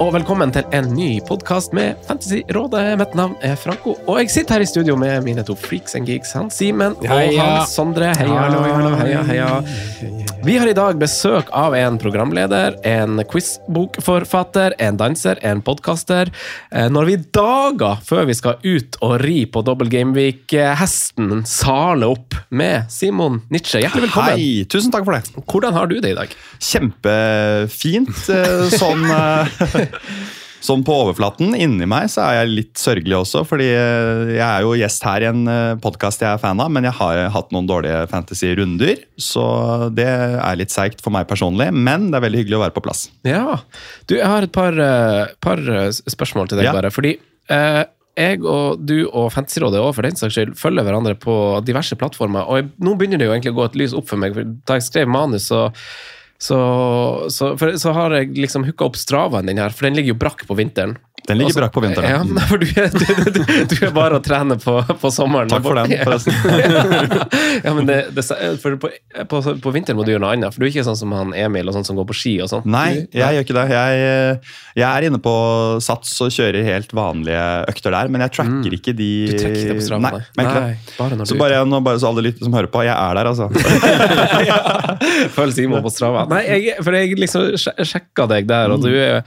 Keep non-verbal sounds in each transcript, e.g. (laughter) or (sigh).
og velkommen til en ny podkast med Fantasyrådet. Mitt navn er Franco, og jeg sitter her i studio med mine to freaks and geeks, han Simen og han Sondre. Heia, Hallo, hallo, heia, heia. Vi har i dag besøk av en programleder, en quizbokforfatter, en danser, en podkaster. Eh, Når vi dager før vi skal ut og ri på Double Gameweek-hesten saler opp med Simon Nitsche. Hjertelig velkommen. Hei, tusen takk for det. Hvordan har du det i dag? Kjempefint. eh, Sånn, eh, (laughs) (laughs) sånn på overflaten. Inni meg så er jeg litt sørgelig også, fordi eh, jeg er jo gjest her i en podkast jeg er fan av, men jeg har hatt noen dårlige fantasy-runder, så det er litt seigt for meg personlig, men det er veldig hyggelig å være på plass. Ja. Du, jeg har et par, eh, par eh, spørsmål til deg, Ja. bare. Fordi eh, jeg og du og Fantasyrådet også, for den saks skyld følger hverandre på diverse plattformer. Og jeg, nå begynner det jo egentlig å gå et lys opp for meg. for Da jeg skrev manus, så, så, så, for, så har jeg liksom hooka opp Stravaen din her, for den ligger jo brakk på vinteren. Den ligger Altså, brakk på vinteren. Ja, (laughs) for du du, du, du er bare å trene på, på sommeren. Takk for den, forresten. (laughs) ja, men det, det, for på, på, på vinteren må du gjøre noe annet, for du er ikke sånn som han Emil og sånn som går på ski og sånn. Nei, jeg gjør ikke det. Jeg, jeg er inne på Sats og kjører helt vanlige økter der, men jeg tracker ikke de Mm. Du trekker ikke på Strava, Nei, nei. Nei, det. bare Så bare, nå, bare så alle lytter som hører på, jeg er der, altså. (laughs) Følg Simon på Strava. Nei, jeg, for jeg liksom sjekka deg der, og du er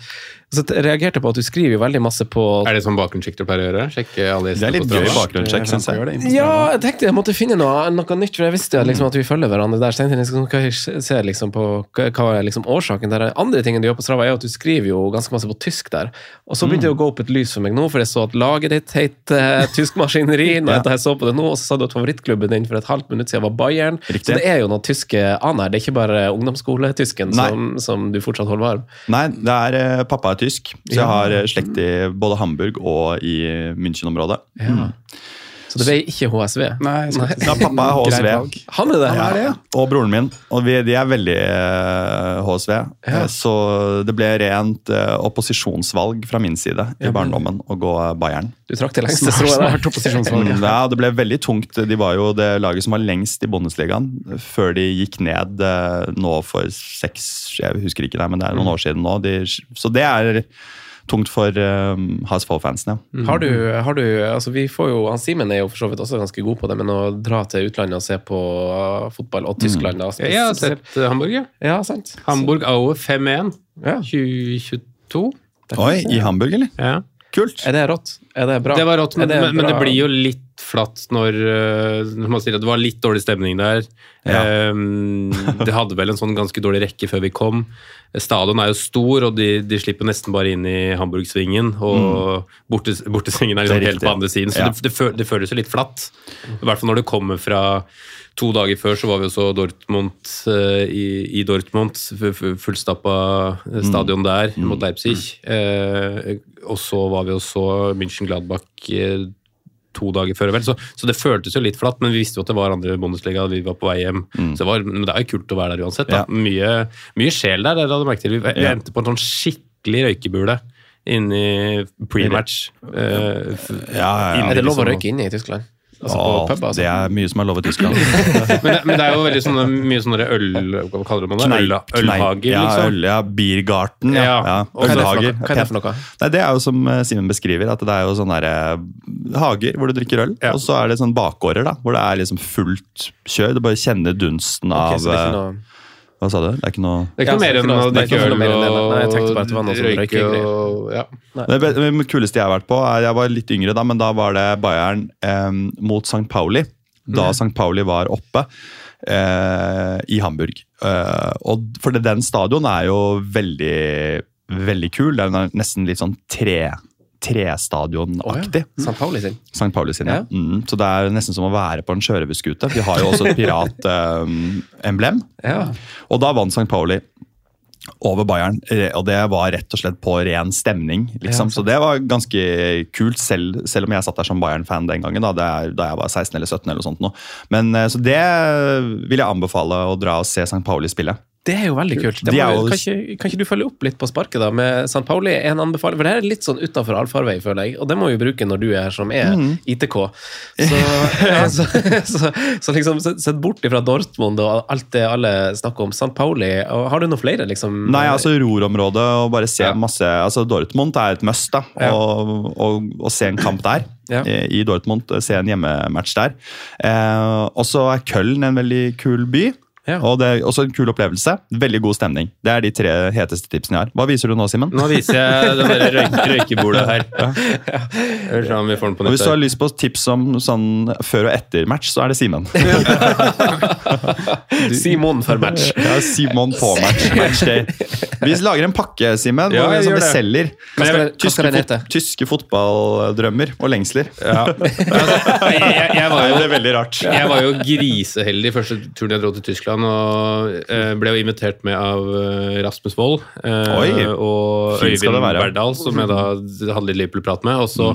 så jeg reagerte på at du skriver jo veldig masse på Er det sånn bakgrunnssjekk du pleier å gjøre? Sjekke alle Det er litt gøy bakgrunnssjekk, syns jeg. Ja, jeg tenkte jeg måtte finne noe, noe nytt, for jeg visste liksom at vi følger hverandre der. Så jeg tenkte jeg skal skal se liksom på hva er liksom årsaken der. Andre tingen du gjør på Strava, er at du skriver jo ganske masse på tysk der. Og så begynte det å gå opp et lys for meg nå, for jeg så at laget ditt het uh, Tysk Maskineri. (laughs) Når jeg så på det nå, og så sa du at favorittklubben din for et halvt minutt siden var Bayern. Riktig. Så det er jo noe tyske an her. Det er ikke bare ungdomsskoletysken som, som du fortsatt holder varm. Nei, det er uh, pappa er tysk, så jeg har eh, slekt i både Hamburg og i München-området. Ja. Så det ble ikke HSV? Nei, Nei. Ja, pappa er (laughs) HSV. valg. Han er det? Ja, og broren min. Og vi, de er veldig uh, HSV. Ja. Eh, Så det ble rent uh, opposisjonsvalg fra min side i barndommen å gå Bayern. Du trakk det lengste strået der. Mm, Ja, det ble veldig tungt. De var jo det laget som var lengst i Bundesligaen før de gikk ned uh, nå for seks Jeg husker ikke det, men det er noen år siden nå. De, så det er tungt for uh, HSV-fansen, ja. Har du, har du altså vi får jo, han Simen er jo for så vidt også ganske god på det, men å dra til utlandet og se på uh, fotball, og Tyskland da, Jeg har sett eh, Hamburg, ja. Ja, sant. Hamburg Aue 5-1 Ja. 2022. Oi, i Hamburg, eller? Ja. Kult. Er det rått? Er det bra? Det var rått, men, men, men det blir jo litt flatt når, eh, når man sier at det var litt dårlig stemning der. Ja. Um, det hadde vel en sånn ganske dårlig rekke før vi kom. Stadion er jo stor, og de, de slipper nesten bare inn i Hamburg-svingen. Og borte, bortesvingen er liksom er helt på andre siden, så Ja. det, det, føl, det føles jo litt flatt. I hvert fall når det kommer fra To dager før så var vi også Dortmund eh, i, i Dortmund. fu- fu- Fullstappa eh, stadion der mot Leipzig. Eh, og så var vi også München-Gladbach to dager før. vel, så, så det føltes jo litt flatt, men vi visste jo at det var andre Bundesliga, vi var på vei hjem. Så det, var, men det er jo kult å være der uansett. Da. Ja. Mye, mye sjel der. det hadde merket til. Vi, Ja. endte på en sånn skikkelig røykebule inni pre-match. Eh, Ja, ja, ja. Er det lov å liksom- røyke inne i Tyskland? Altså på Åh, pub, altså. Det er mye som er lov i Tyskland. (laughs) Men, men det er jo veldig sånne, mye sånne øl... Hva kaller man det? Knei- Øl, ølhager, ja, liksom. Øl, ja, Biergarten. Ja. Ja. ja. Er Ølhager. Hva er det for noe? Nei, det er jo som eh, Simen beskriver, at det er jo sånne der, eh, hager hvor du drikker øl. Ja. Og så er det sånn bakgårder da, hvor det er liksom fullt kjør. Du bare kjenner dunsten av så Hva sa du? Det er ikke noe Det er ikke noe mer enn å det er drikke ikke øl noe mer enn det, og jeg tenkte bare at det var noe røyke og ja. Det, det kuleste jeg har vært på, er jeg var litt yngre da, men da var det Bayern eh, mot St. Pauli. Da St. Pauli var oppe eh, i Hamburg. Eh, og for det, den stadion er jo veldig, veldig kul. Den er nesten litt sånn tre, trestadionaktig. St. Pauli sin. St. Pauli sin, ja. Ja. Mm, så det er nesten som å være på en sjørøverskute. Vi har jo også et piratemblem. (laughs) Ja. Og da vant St. Pauli over Bayern, og det var rett og slett på ren stemning. liksom. Ja, så det var ganske kult, selv, selv om jeg satt der som Bayern-fan den gangen. Da, det da jeg var 16 eller 17 eller sånt. Nå. Men eh, Så det vil jeg anbefale å dra og se St. Pauli spille. Det er jo veldig kult. Må, kan, ikke, kan ikke du følge opp litt på sparket da, med St. Pauli? En anbefaling, for det her er litt sånn utafor allfarvei, føler jeg. Og det må vi bruke når du er her som er mm. ITK. (laughs) Så, (laughs) så, så, så liksom, sett bort ifra Dortmund og alt det alle snakker om. St. Pauli, har du noen flere, liksom? Nei, altså rorområdet og bare se Ja. masse altså Dortmund er et must. da, Ja. og, og, og se en kamp der. Ja. I Dortmund, se en hjemmematch der. Eh, og så er Köln en veldig kul by. Ja. Og det er også en kul opplevelse. Veldig god stemning. Det er de tre heteste tipsene jeg har. Hva viser du nå, Simen? Nå viser jeg det der røyk, (laughs) røykebordet her. Ja. Ja. om vi får den på Og Hvis du har lyst på tips om sånn før og etter match, så er det Simen. (laughs) (laughs) Simon for match. Ja, Simon på (laughs) match. matchday. Vi lager en pakke, Simen, Ja, som vi selger. Hva skal, tyske, fot tyske fotballdrømmer og lengsler. Ja. Altså, jeg, jeg, jeg var jo Det er veldig rart. Jeg var jo griseheldig første turen jeg dro til Tyskland, og eh, ble jo invitert med av eh, Rasmus Wold eh, og Øyvind. Berdal, som jeg da hadde litt Liverpool-prat med. Og så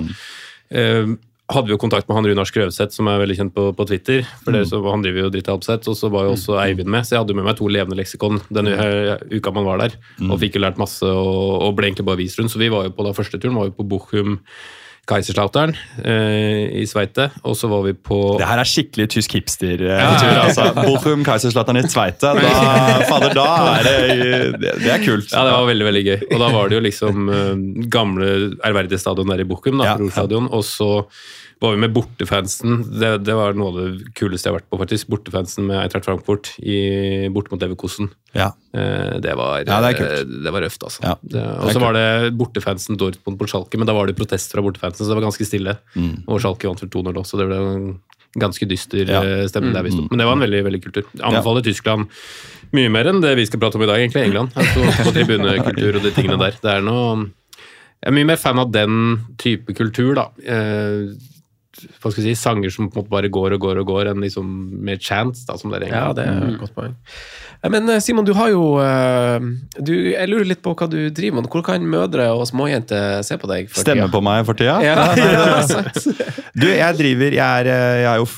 eh, hadde vi jo kontakt med han Runar Skrøvseth, som er veldig kjent på, på Twitter. for dere så, Han driver jo Dritt Alpseth, og så var jo også Eivind med. Så jeg hadde jo med meg to levende leksikon eh, uka man var der. Og fikk jo lært masse, og, og ble egentlig bare vist rundt. Så vi var jo på da første turen var jo på Bochum Kaiserslautern eh, i Sveite, og så var vi på Det her er skikkelig tysk hipster-tur. altså. Bochum, Keiserslauteren i Sveite. Da, (laughs) fader, da er det, det er kult. Ja, det var veldig veldig gøy. Og da var det jo liksom eh, gamle ærverdige stadion der i Bochum, da, Ja. Og så var vi med bortefansen. Det, det var noe av det kuleste jeg har vært på, faktisk. Bortefansen med Eintracht Frankfurt i, bort mot Leverkosen. Ja. Eh, Det var, Ja, det eh, det var røft, altså. Ja, Og så var det bortefansen Dortmund på Schalke, men da var det protest fra bortefansen, så det var ganske stille. Mm. Og Schalke vant for 2-0 også, det ble en ganske dyster. Mm. eh, der vi sto. Men det var en veldig veldig kultur. Jeg anbefaler Tyskland mye mer enn det vi skal prate om i dag, egentlig. England. Altså, på tribunekultur og de tingene der. Det er noe Jeg er mye mer fan av den type kultur, da. Eh, hva skal jeg si, Sanger som på en måte bare går og går og går, enn liksom mer chance, da, som det er i Ja, det er et godt poeng. Men eh, Simon, du har jo eh, du, Jeg lurer litt på hva du driver med. Hvor kan mødre og småjenter se på deg? for Stemme tida? på meg for tida? Ja, (laughs) ja. Du, jeg driver Jeg, er, eh, jeg er jo,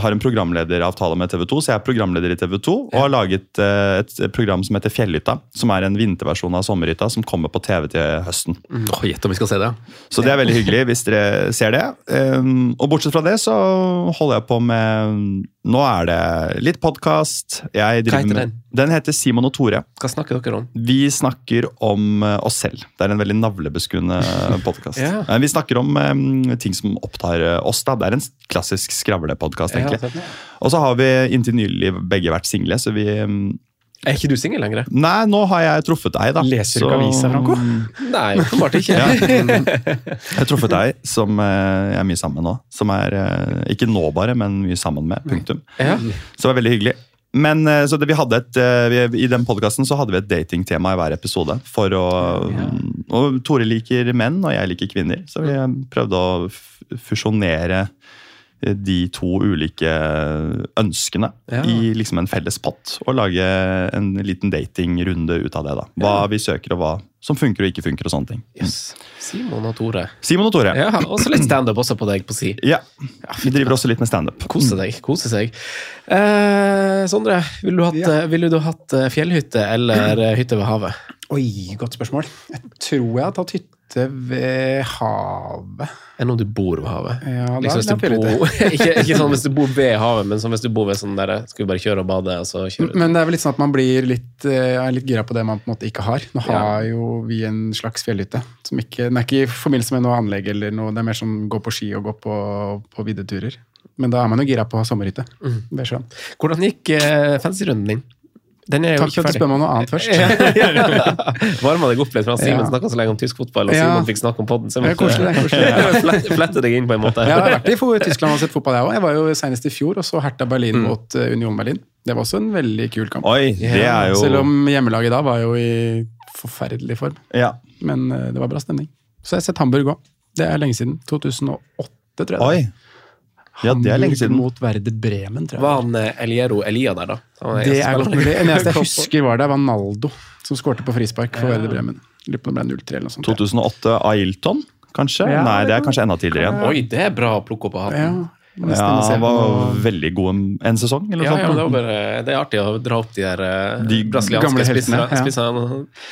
har en programlederavtale med TV 2, så jeg er programleder i TV 2 og har laget et program som heter Fjellhytta. Som er en vinterversjon av Sommerhytta som kommer på TV til høsten. Åh, Gjett om vi skal se det. Så det er veldig hyggelig hvis dere ser det. Um, og bortsett fra det så holder jeg på med Nå er det litt podkast. Hva heter den? Den heter Simon og Tore. Hva snakker dere om? Vi snakker om eh, oss selv. Det er en veldig navlebeskuende podkast. (laughs) Ja. Vi snakker om um, ting som opptar eh, oss. da. Det er en klassisk skravlepodkast, Ja, egentlig. sant. Og så har vi inntil nylig begge vært single, så vi mm, Er ikke du singel lenger? Nei, nå har jeg truffet deg, da. Leser du ikke aviser, Franco? Nei, åpenbart ikke. Ja. Jeg har truffet deg, som eh, jeg er mye sammen med nå. Som er eh, ikke nå bare, men mye sammen med. Punktum. Ja. Så det var veldig hyggelig. Men eh, så det, vi hadde et, vi, I den podkasten hadde vi et datingtema i hver episode. For å, og Tore liker menn, og jeg liker kvinner. Så vi prøvde å fusjonere de to ulike ønskene Ja. i liksom en felles pott. Og lage en liten datingrunde ut av det. da. Hva vi søker, og hva som funker og ikke funker. og sånne ting. Yes. Simon og Tore. Simon og Tore. Ja, Også litt standup også på deg på si. Ja, Vi driver også litt med standup. Kose deg. kose seg. Eh, Sondre, ville du hatt, Ja. vil du hatt eh, fjellhytte eller (clears throat) eh, hytte ved havet? Oi, godt spørsmål. Jeg tror jeg har tatt hytte ute ved havet. Enn om du bor ved havet. Ja, da liksom, hvis er du det bor, (laughs) ikke, ikke sånn hvis du bor ved havet, men sånn hvis du bor ved sånn der Skal vi bare kjøre og bade, og så kjøre ut? Men det er vel litt sånn at man blir litt, eh, er litt gira på det man på en måte ikke har. Nå Ja. har jo vi en slags fjellhytte. Som ikke, den er ikke i forbindelse med noe anlegg, eller noe, det er mer som gå på ski og gå på, på viddeturer. Men da er man jo gira på sommerhytte Mm. ved sjøen. Hvordan gikk eh, fancy-runden din? Den er jo Takk for at du spør meg om noe annet først. (laughs) (laughs) Varma deg opp litt, for Simen Ja. snakka så lenge om tysk fotball, og Ja. Simon fikk snakke om podden. Så jeg måtte er koselig. (laughs) flette, flette deg inn på en måte. Jeg har vært i for- Tyskland og sett fotball, jeg òg. Jeg var jo senest i fjor og så Hertha Berlin Mm. mot eh, Union Berlin. Det var også en veldig kul kamp. Oi, det er jo Selv om hjemmelaget da var jo i forferdelig form. Ja. Men eh, det var bra stemning. Så jeg har sett Hamburg òg. Det er lenge siden. 2008, tror jeg. Oi. Ja, det er lenge siden. Mot Verde Bremen, tror jeg. Var han eh, Eliero Elia der, da? Det er godt mulig. Det eneste jeg husker var der, var Naldo, som skårte på frispark for Verde Bremen. Lurer på om det ble 0-3 eller noe sånt. 2008 Ailton, kanskje? Ja, Nei, det det er kanskje enda tidligere igjen. Oi, det er bra å plukke opp av Ja, hatten. Ja, han var veldig god en, en sesong, eller Ja, sånt. ja, det, var bare, det er artig å dra opp de der eh, De brasilianske spissene. ja.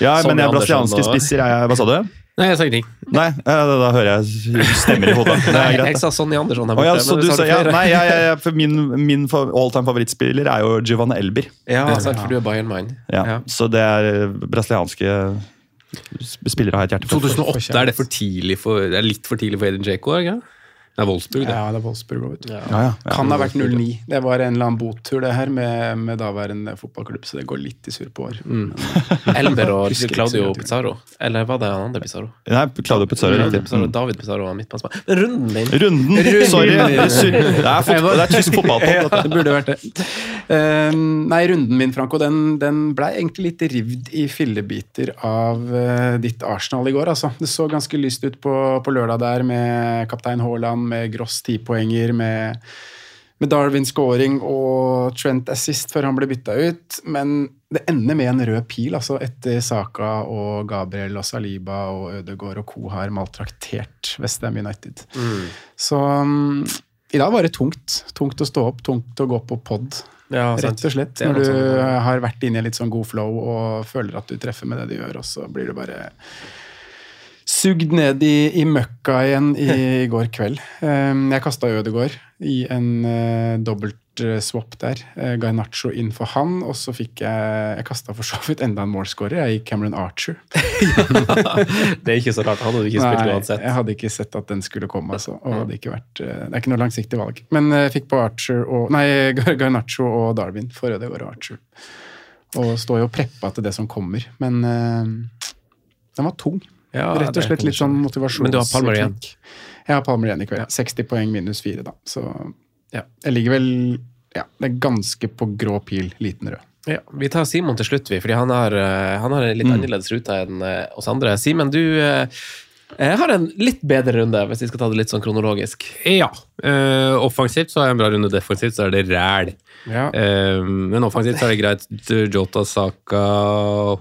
Ja, men jeg er brasilianske og- spisser. Er jeg, hva sa du? Nei, jeg sa ingenting. Nei, da, da hører jeg stemmer i hodet. (laughs) Nei, jeg sa Sonny Andersson her borte. Oh, ja, så du sa ja, nei, ja, ja, ja, (laughs) for min, min all-time favorittspiller er jo Giovanni Elber. Ja, sant, for du er Bayern-mann. Ja, Ja. Så det er eh, brasilianske spillere har et hjerte for. 2008, er det for tidlig for, det er litt for tidlig for Edin Dzeko? Det er Wolfsburg, det. Ja, det er Wolfsburg du. Ja, ja, ja. Kan ha vært 09. Det var en eller annen botur det her med, med daværende fotballklubb, så det går litt i surr på år. Mm. (laughs) Elber og (laughs) Claudio så. Pizarro. Eller var det han andre Pizarro? Nei, Claudio Pizarro. Mm. Pizarro, David Pizarro var midtbanespiller. Men runden din Runden! Sorry. Det er, er, fotball, det er tysk fotball på dette. (laughs) det burde vært det. Eh, nei, runden min, Franco, den, den blei egentlig litt rivd i fillebiter av uh, ditt Arsenal i går. Altså. Det så ganske lyst ut på, på lørdag der med kaptein Haaland, med Gross tipoenger, med, med Darwin scoring og Trent assist før han ble bytta ut. Men det ender med en rød pil, altså etter Saka og Gabriel og Saliba og Ødegaard og co. har maltraktert Westham United. Så um, i dag var det tungt. Tungt å stå opp, tungt å gå på pod. Ja. Rett og slett. Når du sånn- har vært inne i litt sånn god flow og føler at du treffer med det du gjør, og så blir du bare sugd ned i, i møkka igjen i, går kveld. Um, jeg kasta Ødegård i en uh, dobbelt uh, swap der. Uh, Garnaccio inn for han, og så fikk jeg Jeg kasta for så vidt enda en målskårer, jeg i Cameron Archer. (laughs) Det er ikke så rart. Han hadde ikke spilt Nei, uansett. jeg hadde ikke sett at den skulle komme. Altså, og hadde ikke vært, uh, det er ikke noe langsiktig valg. Men jeg fikk på Archer og, nei, Gar- (laughs) Garnaccio og Darwin for Ødegaard og Archer. Og står jo preppa til det som kommer. Men eh, den var tung. Ja, Rett og slett litt sånn motivasjon. Men du har Palmer igjen? Jeg har Palmer igjen i kveld. 60 poeng minus 4, da. Så ja, jeg ligger vel ja, det er ganske på grå pil, liten rød. Ja, vi tar Simon til slutt, vi, fordi han har, eh, han har en litt annerledes rute enn eh, oss andre. Simen, du eh, eh, har en litt bedre runde, hvis vi skal ta det litt sånn kronologisk. Ja. Uh, offensivt så har jeg en bra runde, defensivt så er det ræl. Ja. Uh, men offensivt så er det greit. Jota, Saka,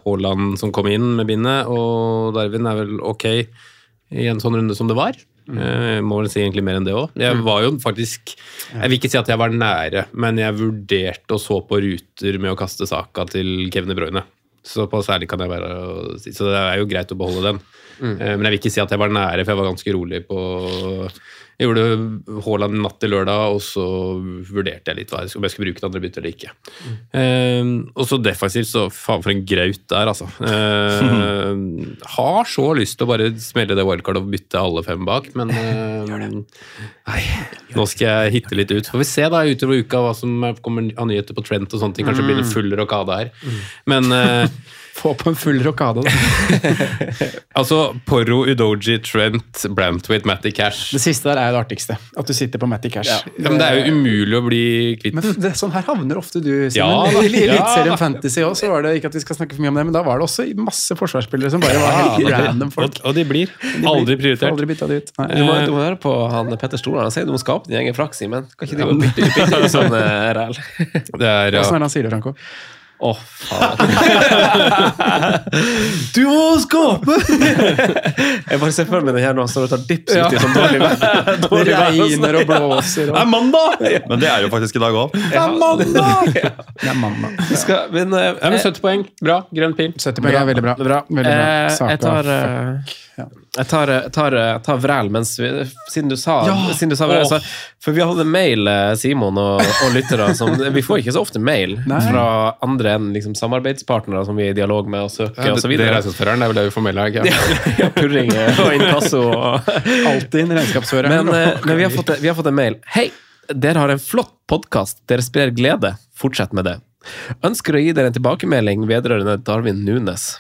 Haaland som kom inn med bindet, og Darwin er vel ok i en sånn runde som det var. Eh, må vel si egentlig mer enn det òg. Jeg var jo faktisk Jeg vil ikke si at jeg var nære, men jeg vurderte og så på ruter med å kaste Saka til Kevin De Bruyne. Såpass ærlig kan jeg være. Så det er jo greit å beholde den. Mm. Men jeg vil ikke si at jeg var nære, for jeg var ganske rolig på Jeg gjorde Haaland natt til lørdag, og så vurderte jeg litt hva jeg skulle, om jeg skulle bruke det andre byttet eller ikke. Eh, og så defensivt, så faen for en graut der, altså. Eh, (laughs) har så lyst til å bare smelle det wildcard og bytte alle fem bak, men (laughs) eh, Nei, nå skal jeg hitte litt ut. Får vi se da utover uka hva som kommer av nyheter på Trent og sånne ting. Kanskje blir det full rokade her. Men eh, Få på en full rokade, (laughs) altså Porro, Udoji, Trent, Brantwaite, Matty Cash Det siste der er jo det artigste. At du sitter på Matty Cash. ja, men Det er jo umulig å bli kvitt. Men det, sånn her havner ofte du, Simen. Ja (laughs) I ja Eliteserien. Fantasy òg, så var det ikke at vi skal snakke for mye om det, men da var det også masse forsvarsspillere som bare var helt random folk. Og, og de blir De blir- aldri prioritert. Aldri bytta de ut. Nei. Du må, du må høre på han Petter Stordalen. Han sier du må skape din egen fraksi, Simen. Kan ikke du bytte bytte ut sånn eh, ræl? Det er, ja. Hvordan er det han sier det, Franco? Å, faen. (laughs) du må skape! (laughs) jeg bare ser for meg den her når han står og tar dips Ja. uti i sånn dårlig vær. (laughs) Det regner og blåser. Det er mandag! Men det er jo faktisk i dag òg. Det er mandag! Det er mandag. Vi skal, men, eh, Ja, men 70 poeng. Bra. Grønn pil. 70 poeng er veldig bra. bra. Veldig bra. Eh, Saka, jeg tar, fuck. Eh, jeg tar, jeg tar, tar vræl mens vi, Siden du sa, siden du sa vræl, så, For vi hadde mail, eh, Simon og, og lyttere, som (laughs) Vi får ikke så ofte mail Nei. fra andre enn liksom, samarbeidspartnere som vi er i dialog med og søker og så det er videre. regnskapsføreren. Det er vel det vi får mail av, (laughs) Ja, purring eh, (laughs) og inkasso og Alltid en regnskapsfører. Men, eh, men vi, har fått, vi har fått en mail. Hei! Dere har en flott podkast. Dere sprer glede. Fortsett med det. Ønsker å gi dere en tilbakemelding vedrørende Darwin Nunes.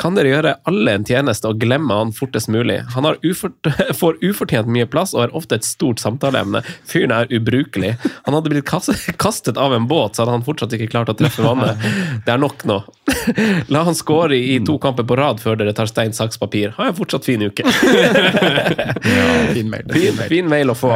Kan dere gjøre alle en tjeneste og glemme han fortest mulig? Han har ufort, (laughs) får ufortjent mye plass og er ofte et stort samtaleemne. Fyren er ubrukelig. Han hadde blitt (laughs) kastet av en båt, så hadde han fortsatt ikke klart å treffe vannet. Det er nok nå. (laughs) La han score i to kamper på rad før dere tar stein, saks, papir. Ha en fortsatt fin uke. fin mail. Fin, fin mail å få.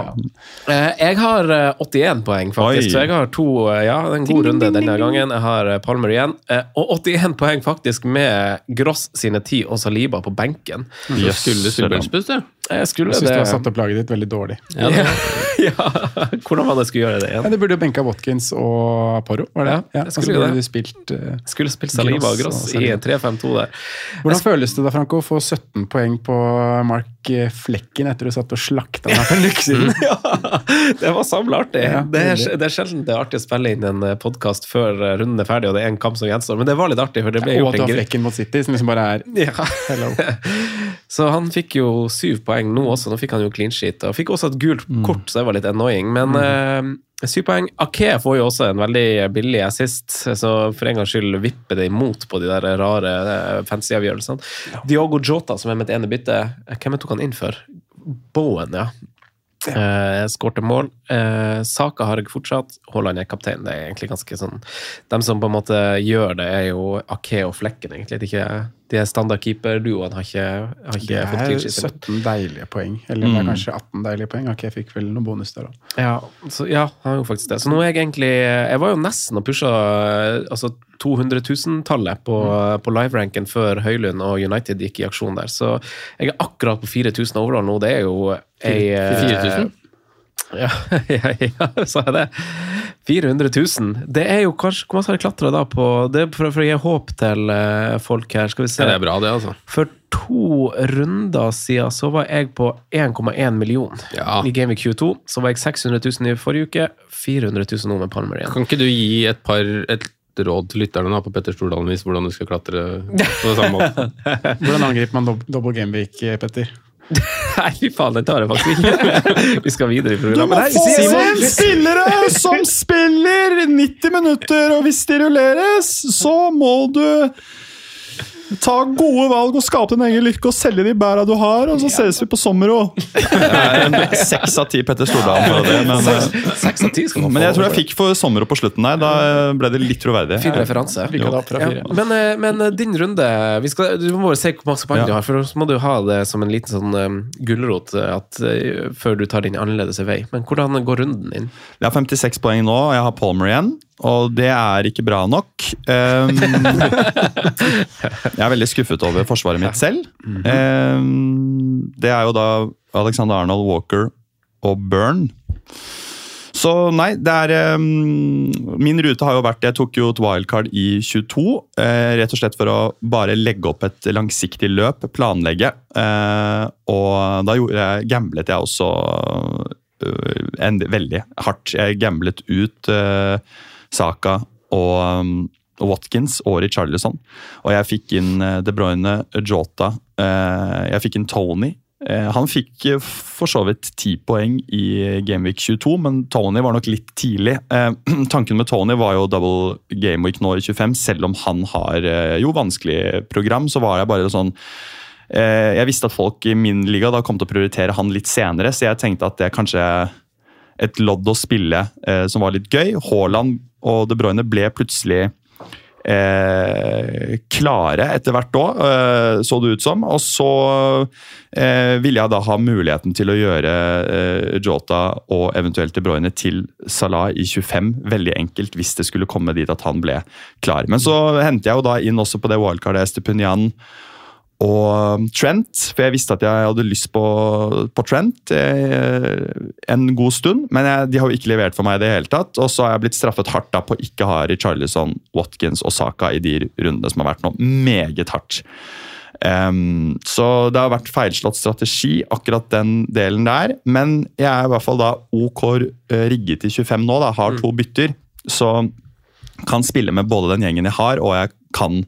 Eh, Jeg har eh, 81 poeng, faktisk. Oi. Så jeg har to eh, Ja, en god runde denne gangen. Jeg har eh, Palmer igjen. Eh, Og 81 poeng faktisk med Gross sine 10 og Saliba på benken. Så skulle du spille benchboost, du? Jeg skulle Jeg synes det. du har satt opp laget ditt veldig dårlig. Ja, det, (laughs) ja. Hvordan var det jeg skulle gjøre det igjen? Ja, du burde jo benka Watkins og Porro, var det? Ja, Ja, jeg skulle burde det. spilt uh, Skulle spilt Saliba Gross Gross i 3-5-2 der. Hvordan føles det da, Franco, å få 17 poeng på Mark eh, Flekken etter du satt og slakta meg for en (laughs) ja, det var samla artig. Ja, det, er, det er sjelden det er artig å spille inn en podkast før eh, runden er ferdig og det er en kamp som gjenstår, men det var litt artig. for det ble og at du har Flekken mot City, som liksom bare er (laughs) Ja. hello. Så han fikk jo syv poeng nå også. Nå fikk han jo clean sheet. Og fikk også et gult kort, så det var litt annoying. Men eh, syv poeng. Ake får jo også en veldig billig assist, så for en gangs skyld vipper det imot på de der rare eh, fancy avgjørelsene. Diogo Jota, som er mitt ene bytte, eh, hvem tok han inn for? Bowen, ja. Eh, Skårte mål. Eh, Saka har jeg fortsatt. Haaland er kaptein. Det er egentlig ganske sånn De som på en måte gjør det, er jo Ake og Flekken, egentlig. Det er ikke, de standard keeperduoene har ikke, har Det ikke fått er clean sheet. 17 deilige poeng. Eller det Mm. er kanskje 18 deilige poeng. Ake fikk vel noen bonus der òg. Ja, ja, han gjorde faktisk det. Så nå er jeg egentlig Jeg var jo nesten og pusha altså 200 000-tallet på, på live-ranken før Høylund og United gikk i aksjon der. Så jeg er akkurat på 4000 overall nå. Det er jo ei eh, 4000? Ja, (laughs) ja, ja, sa jeg det? 400 000. Det er jo kanskje Hvor mye har jeg klatra da på Det er for, for å gi håp til eh, folk her. Skal vi se. Ja, det er bra, det, altså. For to runder siden så var jeg på 1,1 million Ja. i Gameweek 22. Så var jeg 600 000 i forrige uke. 400 000 nå med Palmer igjen. Kan ikke du gi et par et råd til lytterne da, på Petter Stordalen-vis hvordan du skal klatre på samme måte? (laughs) Hvordan angriper man dob double gameweek, Petter? Nei, fy faen, det tar jeg faktisk ikke. (laughs) Vi skal videre i programmet. Du må få Simon! inn spillere som spiller 90 minutter, og hvis de rulleres, så må du ta gode valg og skape din egen lykke og selge de bæra du har, og så ses vi på Sommero. Det er Seks av ti Petter Stordalen for det, men, eh, Seks av ti skal man få. men jeg tror jeg fikk for Sommero på slutten der. Da ble det litt troverdig. Fin referanse. Ja, men, eh, men eh, din runde vi skal, Du må bare se hvor mange poeng Ja. du har, for så må du ha det som en liten sånn um, gulrot eh, at, eh, før du tar din annerledes vei. Men hvordan går runden din? Jeg har 56 poeng nå, og jeg har Palmer igjen. Og det er ikke bra nok. Um, jeg er veldig skuffet over forsvaret mitt selv. Um, det er jo da Alexander Arnold Walker og Burn. Så nei, det er um, Min rute har jo vært Jeg tok jo et wildcard i 22. Uh, rett og slett for å bare legge opp et langsiktig løp, planlegge. Uh, og da jeg, gamblet jeg også uh, en, veldig hardt. Jeg gamblet ut øh, Saka og um, Watkins og Richarlison. Og jeg fikk inn øh, De Bruyne, Jota. øh, jeg fikk inn Tony. Eh, Han fikk eh, for så vidt ti poeng i Gameweek 22, men Tony var nok litt tidlig. Eh, (clears throat) tanken med Tony var jo double Gameweek nå i 25, selv om han har eh, jo vanskelig program. Så var jeg bare sånn eh, Jeg visste at folk i min liga da kom til å prioritere han litt senere, så jeg tenkte at det er kanskje et lodd å spille eh, som var litt gøy. Haaland og De Bruyne ble plutselig eh, klare etter hvert òg, eh, så det ut som. Og så eh, ville jeg da ha muligheten til å gjøre eh, Jota og eventuelt De Bruyne til Salah i 25 veldig enkelt hvis det skulle komme dit at han ble klar. Men så henter jeg jo da inn også på det wildcardet Estepunian og Trent, for jeg visste at jeg hadde lyst på, på Trent eh, en god stund. Men jeg, de har jo ikke levert for meg i det hele tatt. Og så har jeg blitt straffet hardt da på å ikke ha Richarlison, Watkins og Saka i de rundene som har vært nå. Meget hardt. Um, så det har vært feilslått strategi, akkurat den delen der. Men jeg er i hvert fall da OK eh, rigget i 25 nå, da, har to bytter. Så kan spille med både den gjengen jeg har, og jeg kan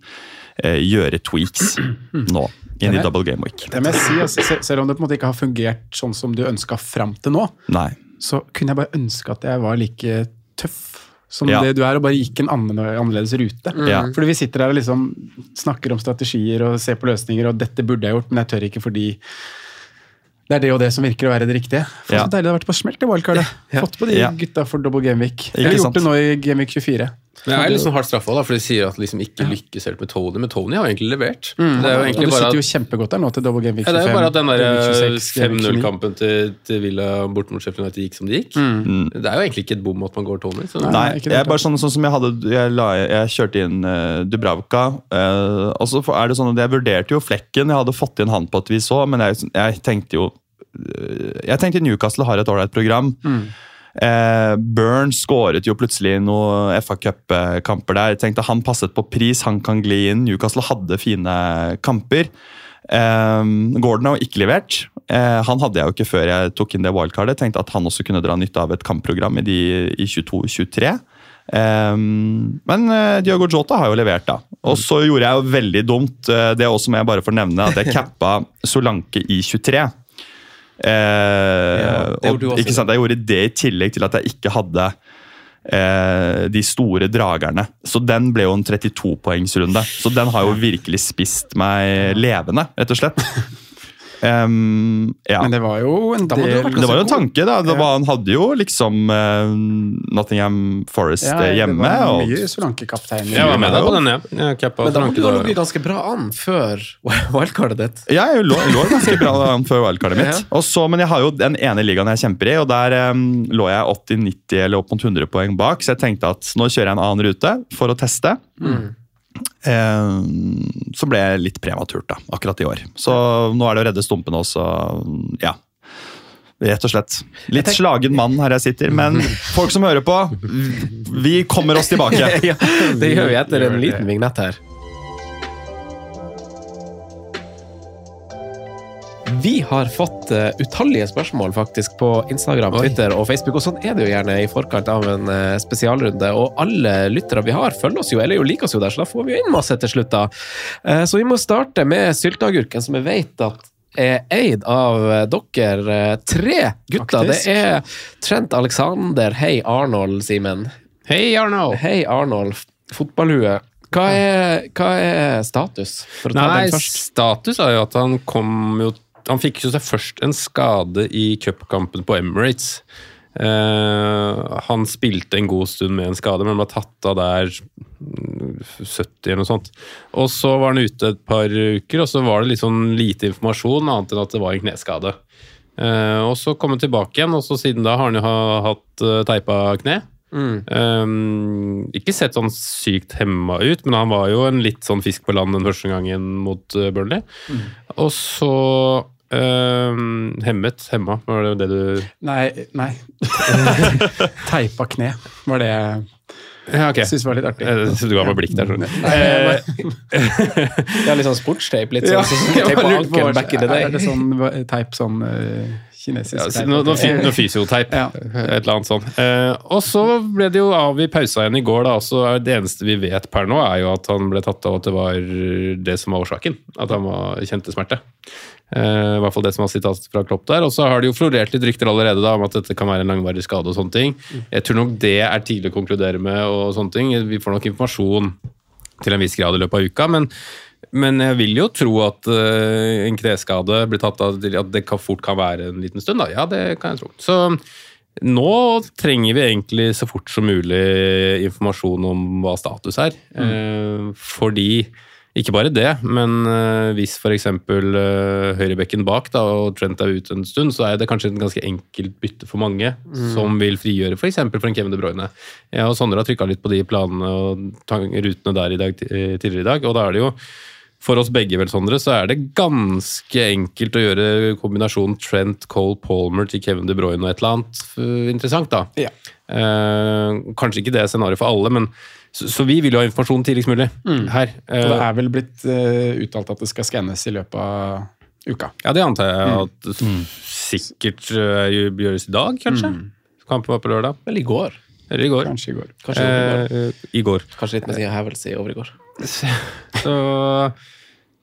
gjøre tweaks nå. Inn i double game week. Det må jeg si, altså, Selv om det på en måte ikke har fungert sånn som du ønska fram til nå, Nei. så kunne jeg bare ønske at jeg var like tøff som Ja. det du er, og bare gikk en annerledes rute. Ja. Fordi vi sitter her og liksom snakker om strategier og ser på løsninger, og dette burde jeg gjort, men jeg tør ikke fordi det er det og det som virker å være det riktige. For Ja. Så deilig det har vært på smelt i wildcardet. Fått på de Ja. gutta for double gameweek. Ikke Eller gjort sant. det nå i gameweek 24. Men jeg er litt sånn hardt straffa, da, for de sier at de liksom ikke lykkes helt med Tony. Men Tony har jo egentlig levert. Mm. Det er jo og egentlig du bare sitter jo kjempegodt der nå til double gameweek 25. ja, det er jo bare at den der gameweek 26, gameweek 29. 5-0-kampen til, til Villa bort mot Sheffield United gikk som det gikk. Det er jo egentlig ikke et bom at man går Tony. Så Mm. Nei, jeg er bare sånn, sånn som jeg hadde Jeg, la, jeg kjørte inn uh, Dubravka. Uh, og så er det sånn at Jeg vurderte jo flekken. Jeg hadde fått inn han på et vis òg, men jeg, jeg tenkte jo eh, Jeg tenkte Newcastle har et ålreit program. Eh, Burns skåret jo plutselig noen FA Cup-kamper der. Jeg tenkte Han passet på pris, han kan gli inn. Newcastle hadde fine kamper. Eh, Gordon har jo ikke levert. Eh, han hadde jeg jo ikke før jeg tok inn det wildcardet. Tenkte at han også kunne dra nytte av et kampprogram i, de, i 22-23. Um, men uh, Diogo Jota har jo levert, da. Og så gjorde jeg jo veldig dumt, uh, det også må jeg bare få nevne, at jeg (laughs) cappa Solanke i 23. Eh, det og, ikke sant? Jeg gjorde det i tillegg til at jeg ikke hadde eh, de store dragerne. Så den ble jo en 32-poengsrunde. Så den har jo virkelig spist meg levende, rett og slett. (laughs) Em, ja. Men det var jo en del Det var jo en tanke, da. Det var, han hadde jo liksom uh, Nottingham Forest Ja, eh, hjemme. Det var og, mye Solanke-kaptein. Jeg var med deg på den, ja. Men da må du ha da. ligget ganske bra an før (laughs) wildcardet ditt. Ja, jeg lå, lå ganske bra an før wildcardet mitt. Ja. Og så, men jeg har jo den ene ligaen jeg kjemper i, og der um, lå jeg 80-90 eller opp mot 100 poeng bak, så jeg tenkte at nå kjører jeg en annen rute for å teste. Em, så ble jeg litt prematurt da, akkurat i år. Så nå er det å redde stumpene også, ja. Rett og slett. Litt slagen mann her jeg sitter, men folk som hører på, vi kommer oss tilbake. (laughs) ja, det gjør vi etter en liten vignett her. Vi har fått eh, utallige spørsmål faktisk på Instagram, Twitter og Facebook, og sånn er det jo gjerne i forkant av en eh, spesialrunde. Og alle lyttere vi har, følger oss jo, eller jo liker oss jo der, så da får vi jo inn masse til slutt, da. Eh, så vi må starte med sylteagurken, som jeg vet at er eid av dere tre gutter. Faktisk. Det er Trent Alexander, hei Arnold, Simen. Hei, Arnold. Hei Arnold, fotballhue. Hva er, hva er status? For å ta Nei, den først. status er jo at han kom jo Han fikk jo seg først en skade i cupkampen på Emirates. Uh, han spilte en god stund med en skade, men ble tatt av der mm, 70 eller noe sånt. Og så var han ute et par uker, og så var det litt sånn lite informasjon, annet enn at det var en kneskade. Uh, og så kom han tilbake igjen, og så siden da har han jo hatt uh, teipa kne. Um, ikke sett sånn sykt hemma ut, men han var jo en litt sånn fisk på land den første gangen mot Burnley. Burnley. Og så um, Hemmet. Hemma, var det det du Nei, nei. (laughs) Teipa kne var det jeg Ja, ok. syntes var litt artig. Eh, Du ga meg blikk der, jeg bare- Ja, litt sånn sportstape. Litt sånn, Ja, så, så, tape bare på ankelen back in the day. Er det sånn teip sånn eh, kinesisk Ja, teip? noe, noe, fy- fysioteip. (laughs) Ja. Et eller annet sånt. Eh, og så ble det jo av i pausa igjen i går, da. Så er det eneste vi vet per nå, er jo at han ble tatt av at det var det som var årsaken. At han var, kjente smerte. Eh, I hvert fall det som var sitatet fra Klopp der. Og så har det jo florert litt rykter allerede da, om at dette kan være en langvarig skade og sånne ting. Jeg tror nok det er tidlig å konkludere med og sånne ting. Vi får nok informasjon til en viss grad i løpet av uka, men men jeg vil jo tro at uh, en kneskade blir tatt av at det kan, fort kan være en liten stund. Da. Ja, det kan jeg tro. Så Nå trenger vi egentlig så fort som mulig informasjon om hva status er. Eh, fordi ikke bare det, men eh, hvis f.eks. Uh, høyrebekken bak da, og Trent er ute en stund, så er det kanskje et ganske enkelt bytte for mange, Mm. som vil frigjøre f.eks. For, for en Kevin De Bruyne. Jeg og Sondre har trykka litt på de planene og rutene der i dag, tidligere i dag, og da er det jo for oss begge, vel, Sondre, så er det ganske enkelt å gjøre kombinasjonen Trent, Cole, Palmer til Kevin De Bruyne og et eller annet eh, interessant, da. Eh, kanskje ikke det scenarioet for alle, men så, så vi vil jo ha informasjon tidligst mulig her. Og det Eh, er vel blitt eh, uttalt at det skal skannes i løpet av uka. ja, det antar jeg Mm. at sikkert eh, gjøres i dag, kanskje. Kampen var på lørdag. Vel, i går. Eller i går. Kanskje i går. Kanskje. Eh, I går. Kanskje litt med sin hevelse i over i går. Så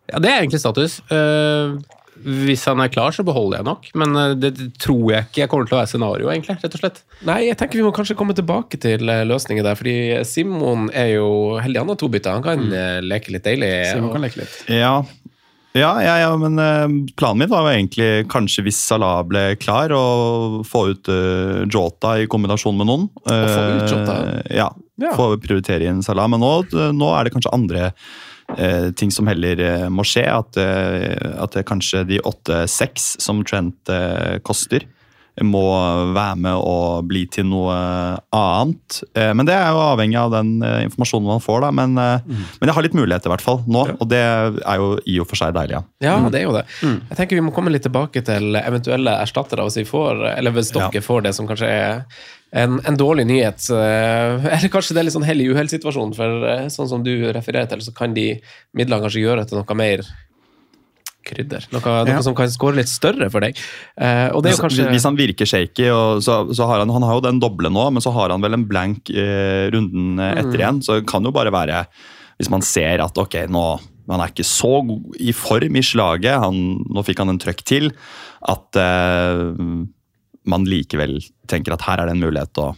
Ja, det er egentlig status. Eh, hvis han er klar, så beholder jeg nok. Men eh, det tror jeg ikke jeg kommer til å være scenario, egentlig. rett og slett. Nei, jeg tenker vi må kanskje komme tilbake til eh, løsninger der, fordi Simon er jo heldig han har to bytter. Han kan mm. leke litt deilig. Simon og- kan leke litt. Ja, ja, ja, ja men eh, planen min var jo egentlig kanskje hvis Salah ble klar, å få ut uh, Jota i kombinasjon med noen. få ut Jota? Eh, ja, Ja. få prioritere inn Salah. Men nå, nå er det kanskje andre eh, ting som heller eh, må skje. At, eh, at det kanskje de 8-6 som Trent koster, må være med og bli til noe annet. Eh, men det er jo avhengig av den eh, informasjonen man får. da, Men, mm. men jeg har litt muligheter i hvert fall nå, og det er jo i og for seg deilig. ja. Ja, det er jo det. Jeg tenker vi må komme litt tilbake til eventuelle erstattere, hvis vi får, eller hvis dere Ja. får det som kanskje er en, en dårlig nyhet. eh, (laughs) Eller kanskje det er litt sånn hell i uhell-situasjon, for eh, sånn som du refererer til, så kan de midlene kanskje gjøre til noe mer krydder. Noe, noe Ja. som kan score litt større for deg. Eh, Hvis- kanskje Hvis han virker shaky, så, så har han, han har jo den doble nå, men så har han vel en blank eh, runden etter etter igjen. Så det kan jo bare være, hvis man ser at ok, nå han er ikke så i form i slaget, han, nå fikk han en trøkk til, at eh, man likevel tenker at her er det en mulighet å,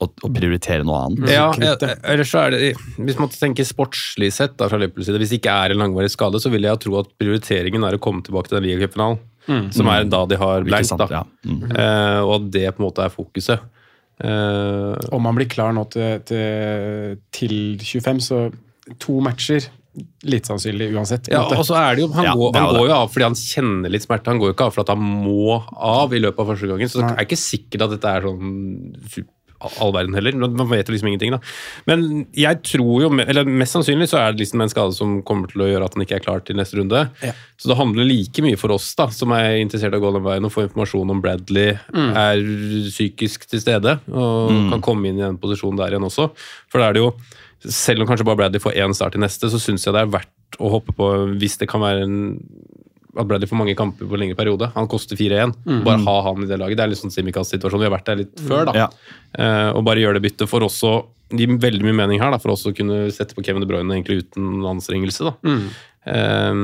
å, å prioritere noe annet. Ja, eh, eller så er det, Hvis man tenker sportslig sett da, fra Liverpools side, hvis det ikke er en langvarig skade, så vil jeg tro at prioriteringen er å komme tilbake til den ligacupfinalen. Som er da de har blankt. sant, da. ja. Mm. Uh, og at det på en måte er fokuset. Uh, Om han blir klar nå til, til, til 25, så to matcher Litt sannsynlig uansett. ja, og så er det jo, Han, Ja, går, det han jo går jo av fordi han kjenner litt smerte. Han går jo ikke av fordi han må av i løpet av første gangen. Så det er ikke sikkert at dette er sånn all verden heller. Man vet jo liksom ingenting, da. Men jeg tror jo, eller mest sannsynlig så er det liksom en skade som kommer til å gjøre at han ikke er klar til neste runde. Ja. Så det handler like mye for oss da, som er interessert i å gå den veien og få informasjon om Bradley Mm. er psykisk til stede og kan komme inn i den posisjonen der igjen også. For da er det jo, selv om kanskje bare Bradley får én start i neste, så syns jeg det er verdt å hoppe på hvis det kan være en at Bradley får mange kamper på en lengre periode. Han koster 4-1. Bare ha han i det laget. Det er litt sånn Simikaz-situasjon. Vi har vært der litt før, da. Ja. Uh, og bare gjøre det byttet for også Det gir veldig mye mening her, da, for også å kunne sette på Kevin De Bruyne egentlig uten anstrengelse. da. Eh,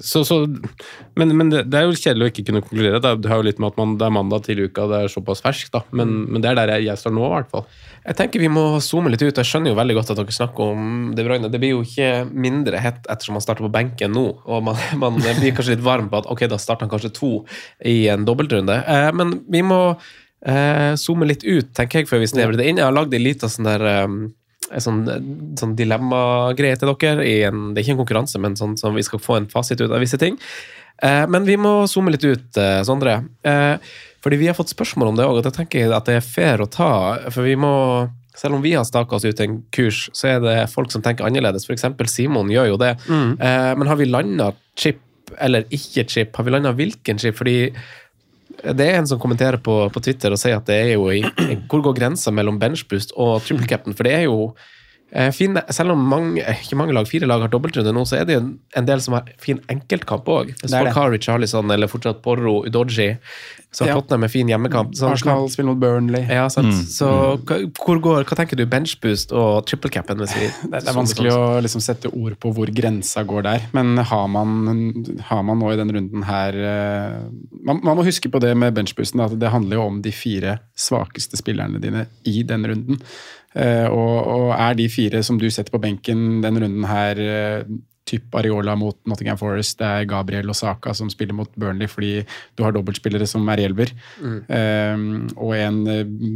så, så, men men det, det er jo kjedelig å ikke kunne konkludere. Det, det har jo litt med at man, det er mandag til uka, det er såpass ferskt. da. Men, men det er der jeg, jeg står nå, i hvert fall. Jeg tenker vi må zoome litt ut. Jeg skjønner jo veldig godt at dere snakker om De Bruyne. Det blir jo ikke mindre hett ettersom han starter på benken nå, og man, (laughs) man blir kanskje litt varm på at ok, da starter han kanskje to i en dobbeltrunde. Uh, men vi må eh, zoome litt ut, tenker jeg, før vi snevrer det inn. Jeg har lagd en liten sånn der um, sånn, sånn dilemmagreie til dere. I en, det er ikke en konkurranse, men sånn som vi skal få en fasit ut av visse ting. Eh, men vi må zoome litt ut, eh, Sondre. Eh, fordi vi har fått spørsmål om det òg, og det tenker jeg at det er fair å ta. For vi må selv om vi har staka oss ut en kurs, så er det folk som tenker annerledes. F.eks. Simon gjør jo det. Eh, men har vi landa chip eller ikke chip? Har vi landa hvilken chip? Fordi det er en som kommenterer på, på Twitter og sier at det er jo i, Hvor går grensa mellom benchboost og triple captain? For det er jo eh, fin, Selv om mange, eh, ikke mange lag, fire lag har dobbeltrunde nå, så er det jo en, en del som har fin enkeltkamp òg. Hvis folk har Richarlison eller fortsatt Porro, Udoji, så har Ja. Tottenham en fin hjemmekamp. Så, Arsenal spiller mot Burnley. ja, sant. Så hva, hvor går, hva tenker du benchboost og triple capen? Hvis vi, (laughs) Det, det er vanskelig å liksom sette ord på hvor grensa går der, men har man, har man nå i den runden her eh, man, man må huske på det med benchboosten, at det handler jo om de fire svakeste spillerne dine i den runden. Eh, og, og er de fire som du setter på benken denne runden her, eh, typ Areola mot Nottingham Forest, det er Gabriel og Saka som spiller mot Burnley fordi du har dobbeltspillere som er hjelper. Mm. Um, og en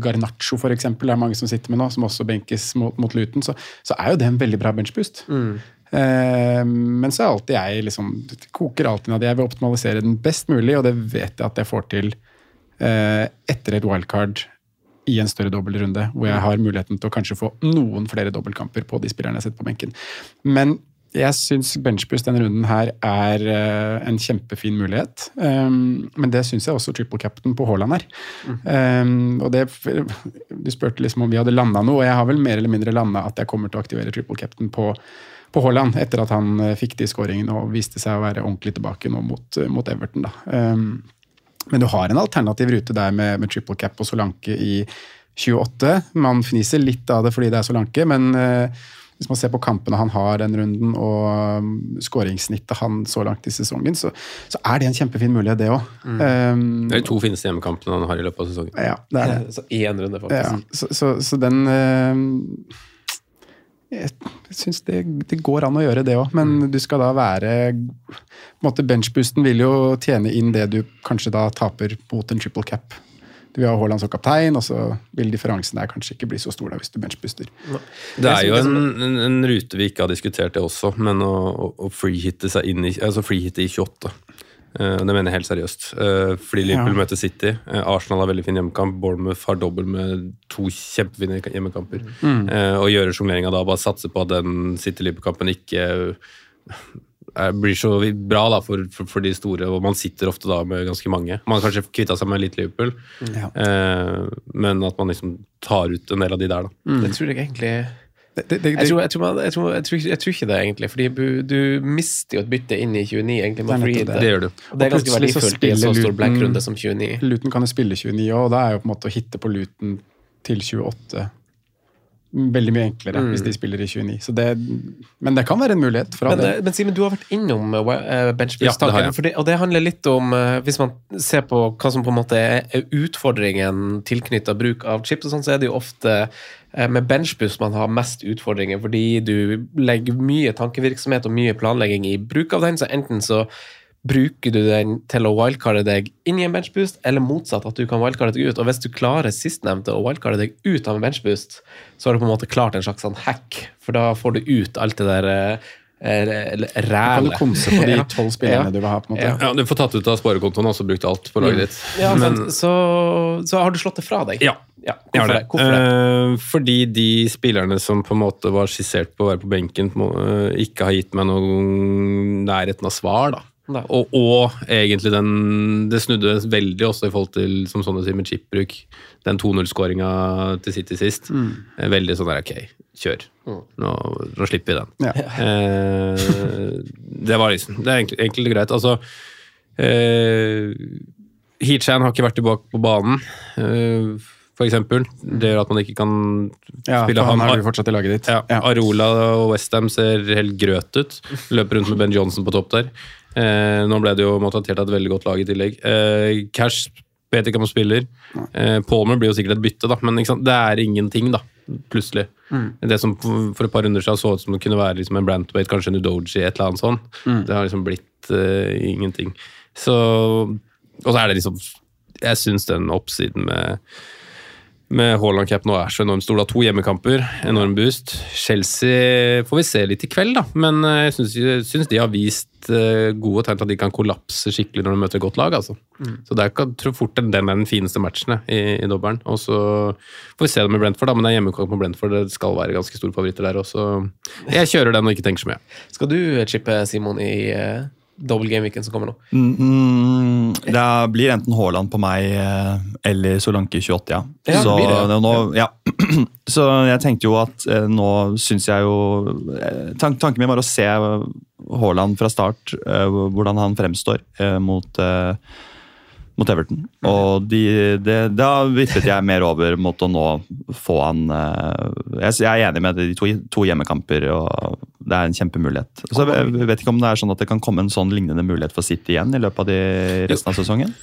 Garnaccio det er mange som sitter med nå, som også benkes mot, mot Luton, så, så er jo det en veldig bra benchboost. Mm. Men så er alltid jeg liksom, det koker alltid ned jeg vil optimalisere den best mulig, og det vet jeg at jeg får til eh, etter et wildcard i en større dobbeltrunde, hvor jeg har muligheten til å kanskje få noen flere dobbeltkamper på de spillerne jeg setter på benken. Men jeg syns benchbust denne runden her er uh, en kjempefin mulighet. Um, men det syns jeg også triple captain på Haaland er. Um, og det, Du spurte liksom om vi hadde landa noe, og jeg har vel mer eller mindre landa at jeg kommer til å aktivere triple captain på på Haaland etter at han eh, fikk de skåringene og viste seg å være ordentlig tilbake nå mot, mot Everton. Da. Um, men du har en alternativ rute der med, med triple cap og Solanke i 28. Man fniser litt av det fordi det er Solanke, men uh, hvis man ser på kampene han har den runden, og um, skåringssnittet han så langt i sesongen, så, så er det en kjempefin mulighet, det òg. Mm. Um, det er de to fineste hjemmekampene han har i løpet av sesongen. Ja, det er det. (laughs) Så én runde, faktisk. Ja, så, så, så den uh, jeg syns det, det, går an å gjøre det òg, men Mm. du skal da være på en måte Benchboosten vil jo tjene inn det du kanskje da taper mot en triple cap. Du vil ha Haaland som kaptein, og så vil differansen der kanskje ikke bli så stor da hvis du benchbooster. Det er jo en, en, en rute vi ikke har diskutert det også, men å, å, å freehitte seg inn i altså freehitte i 28. Uh, det mener jeg helt seriøst. Uh, fordi Liverpool Ja. møter City. Uh, Arsenal har veldig fin hjemmekamp. Bournemouth har dobbel med to kjempefine hjemmekamper. Mm. Uh, og gjøre sjongleringa da, bare satse på at den City-Liverpool-kampen ikke uh, blir så bra da for, for, for de store, og man sitter ofte da med ganske mange. Man har kanskje kvitta seg med litt Liverpool, Ja. uh, men at man liksom tar ut en del av de der, da. Det tror jeg egentlig jeg, tror, ikke- det, egentlig. Fordi du, du mister jo et bytte inn i 29, egentlig. Det Med free nettopp det. Det gjør du. Og det er ganske verdifullt i en så stor black-runde som 29. Luton kan jo spille 29 òg, og da er jo på en måte å hitte på Luton til 28 veldig mye enklere Mm. hvis de spiller i 29. Så det, men det kan være en mulighet. Men, eh, men Simen, du har vært innom uh, Ja, det har benchboost-tanken. jeg. og det handler litt om, eh, hvis man ser på hva som på en måte er utfordringen tilknytta bruk av chips, og sånn, så er det jo ofte eh, med benchboost man har mest utfordringer, fordi du legger mye tankevirksomhet og mye planlegging i bruk av den, så enten så bruker du den til å wildcarde deg inn i en benchboost, eller motsatt, at du kan wildcarde deg ut. Og hvis du klarer sistnevnte, å wildcarde deg ut av en benchboost, så har du på en måte klart en slags sånn hack, for da får du ut alt det der eh, Du kan komse på de (laughs) tolv spillerne Ja. du vil ha. på en måte. Ja. Ja, Du får tatt ut av sparekontoen og så brukt alt på laget ditt. Ja, Men- så, så har du slått det fra deg? Ja. Ja, hvorfor det? Hvorfor det? Uh, fordi de spillerne som på en måte var skissert på å være på benken, eh, ikke har gitt meg noen nærheten av svar. da. Og, og egentlig den Det snudde veldig også i forhold til som sånn å si med chipbruk. Den 2-0-skåringa til City sist. Mm. Veldig sånn der ok, kjør. Nå, nå slipper vi den. Ja. Eh, det var liksom Det er egentlig, og greit. Altså eh, Heatchan har ikke vært tilbake på banen, eh, for eksempel. Det gjør at man ikke kan Ja, spille han han. er fortsatt i laget ditt. Ja, Ja. Arola og Westham ser helt grøt ut. Løper rundt med Ben Johnson på topp der. Eh, nå ble det jo måtte av et veldig godt lag i tillegg. Eh, Cash vet ikke om han spiller. Eh, Palmer blir jo sikkert et bytte, da, men det er ingenting, da. Plutselig. Det som for et par runder siden så ut som det kunne være liksom en Brantwaite, kanskje en Udoji, et eller annet sånt. Det har liksom blitt eh, ingenting. Så Og så er det liksom Jeg syns den oppsiden med med Haaland Cap nå er så enormt stor. Da. To hjemmekamper, enorm boost. Chelsea får vi se litt i kveld, da. Men eh, jeg syns, de har vist eh, gode tegn til at de kan kollapse skikkelig når de møter et godt lag. Altså. Så det er ikke, tror fort den er den fineste matchen i, i dobbelen. Og så får vi se det med Brentford, da. Men det er hjemmekamp med Brentford. Det skal være ganske store favoritter der også. Jeg kjører den og ikke tenker så mye. Skal du chippe Simon i uh, double game-weekend som kommer nå? Mm, det blir enten Haaland på meg eh, eller Solanke 28, ja. Ja, så, Nå, ja. (clears throat) så jeg tenkte jo at eh, nå syns jeg jo eh, tank, Tanken min var å se Haaland fra start, eh, hvordan han fremstår eh, mot eh, mot Everton. Og de, det, da vippet jeg mer over mot å nå få han eh, Jeg, jeg er enig med de to, to hjemmekamper, og det er en kjempemulighet. Så jeg, jeg vet ikke om det er sånn at det kan komme en sånn lignende mulighet for City igjen i løpet av de resten av sesongen.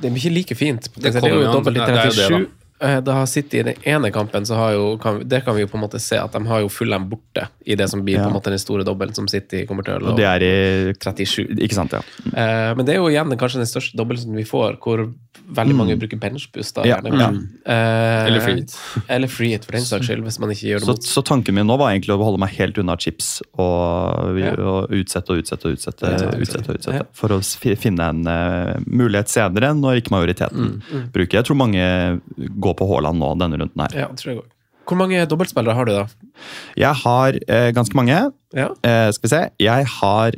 Det er mye like fint. Det, Det er jo dobbelt i Det er jo det, 37. eh, da City i den ene kampen, så har jo, kan, der kan vi jo på en måte se at de har jo Fulham borte i det som blir Ja. på en måte den store dobbelen som City kommer til å Og det er i 37. Ikke sant, ja. Eh, men det er jo igjen kanskje den største dobbelten vi får, hvor veldig Mm. mange bruker benchboost. Ja, ja. Eh, Eller free it. (laughs) Eller free it for den saks skyld, hvis man ikke gjør det Så, mot. så tanken min nå var egentlig å holde meg helt unna chips og, Ja. og utsette og utsette og utsette, Utsette, utsette, utsette Ja. for å finne en uh, mulighet senere, når ikke majoriteten Mm, bruker. Jeg tror mange går på Haaland nå denne runden her. Ja, tror jeg også. Hvor mange dobbeltspillere har du, da? Jeg har eh, ganske mange. Ja. Eh, skal vi se. Jeg har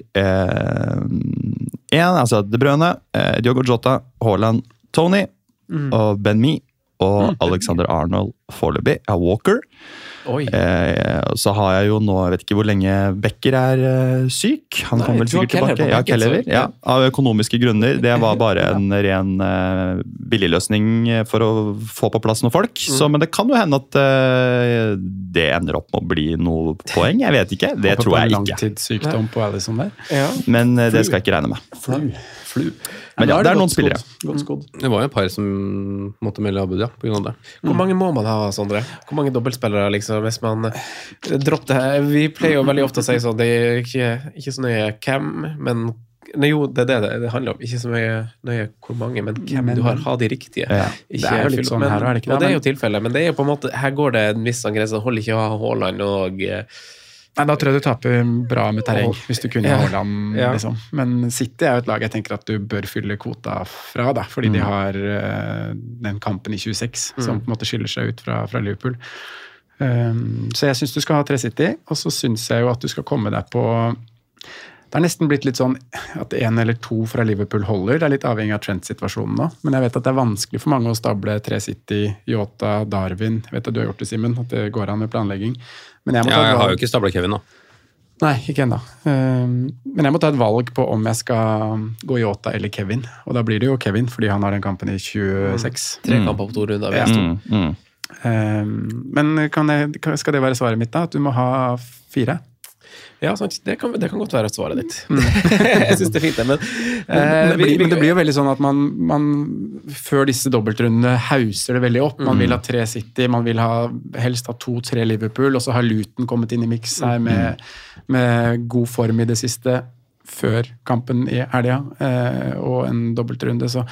én, altså De Brøne, eh, Diogo Jota, Haaland, Tony Mm. og Ben Me. Og Alexander Arnold foreløpig. Jeg har Walker. Oi. Eh, så har jeg jo nå Jeg vet ikke hvor lenge Becker er eh, syk. Han Nei, kommer vel sikkert tilbake. Ja, benken, ja, Av økonomiske grunner. Det var bare (laughs) en ren eh, billigløsning for å få på plass noen folk. Mm. Så, men det kan jo hende at eh, det ender opp med å bli noe poeng. Jeg vet ikke. Det Håper tror jeg ikke. Langtidssykdom på Alison der. Ja. Men eh, det skal jeg ikke regne med. Flu. Flu. Men ja, det er godt noen spillere. skodd. Det var jo et par som måtte melde avbud, ja, på grunn av det. Hvor mange må man ha, Sondre? Hvor mange dobbeltspillere, liksom, hvis man dropper det. Vi pleier jo veldig ofte å si sånn, det er ikke, ikke så nøye hvem, men Nei, jo, det er det det handler om. Ikke så mye nøye hvor mange, men hvem Men- du har. Ha de riktige. Ja. Det er jo litt sånn her, er det ikke det? Og det er jo Men- tilfellet, men det er jo på en måte her går det en viss sånn grense. Holder ikke å ha Haaland og eh, Nei, Da tror jeg du taper bra med terreng, hvis du kunne Ja. Haaland. Ja. Liksom. Men City er jo et lag jeg tenker at du bør fylle kvota fra, da, fordi Mm. de har uh, den kampen i 26 som på en måte skiller seg ut fra, fra Liverpool. Um, så jeg syns du skal ha tre City, og så syns jeg jo at du skal komme deg på det er nesten blitt litt sånn at én eller to fra Liverpool holder. Det er litt avhengig av Trent-situasjonen nå. Men jeg vet at det er vanskelig for mange å stable tre City, Yota, Darwin. Jeg vet at du har gjort det, Simen, at det går an med planlegging. Men jeg må Ja, jeg har jo ikke stabla Kevin, da. Nei, ikke ennå. Um, men jeg må ta et valg på om jeg skal gå Yota eller Kevin. Og da blir det jo Kevin, fordi han har den kampen i 26. tre kamper på to runder. Ja. Mm, mm. Um, men kan jeg, skal det være svaret mitt, da? At du må ha fire? Ja. Det, kan, det kan godt være svaret ditt. (laughs) jeg syns det er fint. Men, eh, det blir, men det blir jo veldig sånn at man, man før disse dobbeltrundene hauser det veldig opp. Man vil ha tre City, man vil ha, helst ha to-tre Liverpool, og så har Luton kommet inn i miks her med, med god form i det siste før kampen i helga, eh, og en dobbeltrunde. Så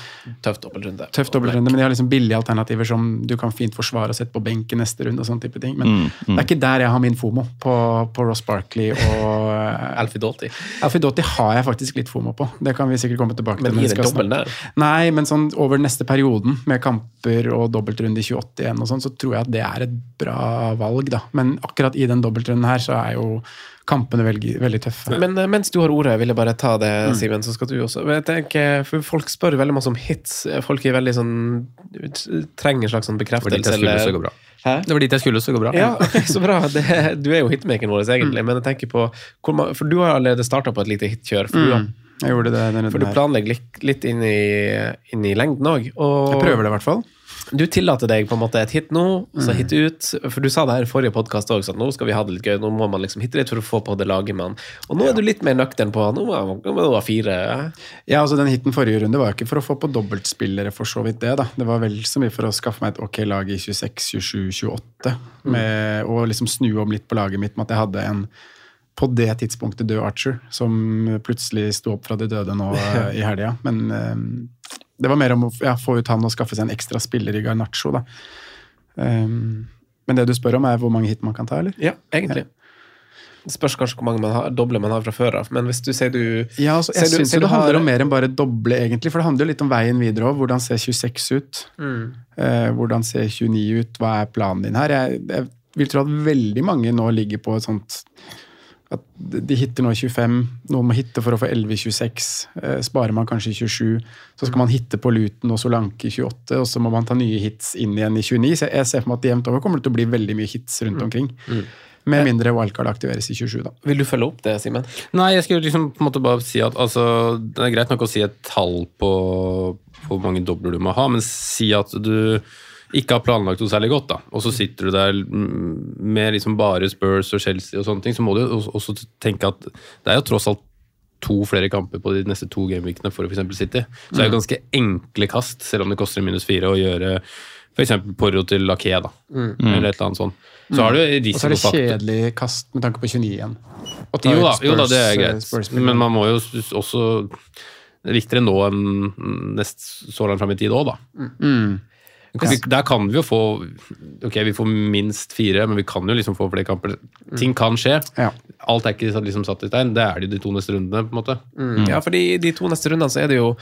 Tøff dobbeltrunde. tøff dobbeltrunde, men de har liksom billige alternativer som du kan fint forsvare og sette på benken neste runde og sånne type ting. Men Mm, det er ikke der jeg har min FOMO, på, på Ross Barkley og (laughs) eh, Alfie Doughty. Alfie Doughty har jeg faktisk litt FOMO på. Det kan vi sikkert komme tilbake Men til. i vi den dobbelen der? Nei, men sånn over neste perioden, med kamper og dobbeltrunde i 28 igjen, og sånn, så tror jeg at det er et bra valg, da. Men akkurat i den dobbeltrunden her, så er jo kampene veldig, veldig tøffe. Men eh, mens du har ordet, vil jeg bare ta det, Mm. Simen, så skal du også jeg tenker, for Folk spør veldig masse om hits. Folk er veldig sånn Trenger en slags sånn Det var dit bekreftelse. jeg skulle, så eller- bra. Hæ? Det var dit jeg skulle, så gå bra. Ja, så bra. Det, du er jo hitmakeren vår, egentlig. Men jeg tenker på For du har allerede starta på et lite hitkjør. For, du, har- Mm, jeg gjorde det denne for runden du planlegger litt, litt inn, i, inn i lengden òg. Jeg prøver det i hvert fall. Du tillater deg på en måte et hit nå, så Mm. hit ut. For du sa det her i forrige podkast òg, at nå skal vi ha det litt gøy. Nå må man liksom hitte litt for å få på det laget man Og nå er du litt mer nøktern på Nå må du ha fire. Ja, altså Den hiten forrige runde var jo ikke for å få på dobbeltspillere, for så vidt det. da. Det var vel så mye for å skaffe meg et ok lag i 26, 27, 28. Med, og liksom snu om litt på laget mitt med at jeg hadde en på det tidspunktet død Archer, som plutselig sto opp fra de døde nå (laughs) i helga. Men eh, det var mer om å ja, få ut han og skaffe seg en ekstra spiller i Garnaccio, da. Um, men det du spør om, er hvor mange hit man kan ta, eller? Ja, egentlig. Det spørs kanskje hvor mange man har, doble man har fra før av. Men hvis du sier du Ja, altså, jeg syns det har- handler om mer enn bare doble, egentlig. For det handler jo litt om veien videre òg. Hvordan ser 26 ut? Mm. Eh, hvordan ser 29 ut? Hva er planen din her? Jeg, jeg vil tro at veldig mange nå ligger på et sånt at de hitter nå i 25, noen må hitte for å få 11 i 26. Eh, sparer man kanskje i 27, så skal man hitte på Luton og Solanke i 28, og så må man ta nye hits inn igjen i 29. Så jeg ser for meg at jevnt over kommer det til å bli veldig mye hits rundt omkring. Med mindre wildcard aktiveres i 27, da. Vil du følge opp det, Simen? Nei, jeg skulle liksom på en måte bare si at altså, Det er greit nok å si et tall på, på hvor mange dobler du må ha, men si at du ikke har planlagt noe særlig godt, da, og så sitter du der mm, med liksom bare Spurs og Chelsea og sånne ting, så må du jo også- tenke at det er jo tross alt to flere kamper på de neste to gameweekene for f.eks. City. Så det er jo ganske enkle kast, selv om det koster minus fire å gjøre F.eks. Porro til Lakea, da. Mm. Eller et eller annet sånt. Så har du Og så er det kjedelig kast med tanke på 29 igjen. Jo da, Spurs, jo da, det er greit. Men man må jo også er viktigere nå enn nest så langt fram i tid òg, da. Mm. Vi, der kan vi jo få Ok, vi får minst fire, men vi kan jo liksom få flere kamper. Ting kan skje. Ja. Alt er ikke liksom satt i stein. Det er det jo de to neste rundene, på en måte. Mm. Ja, for de to neste rundene så er det jo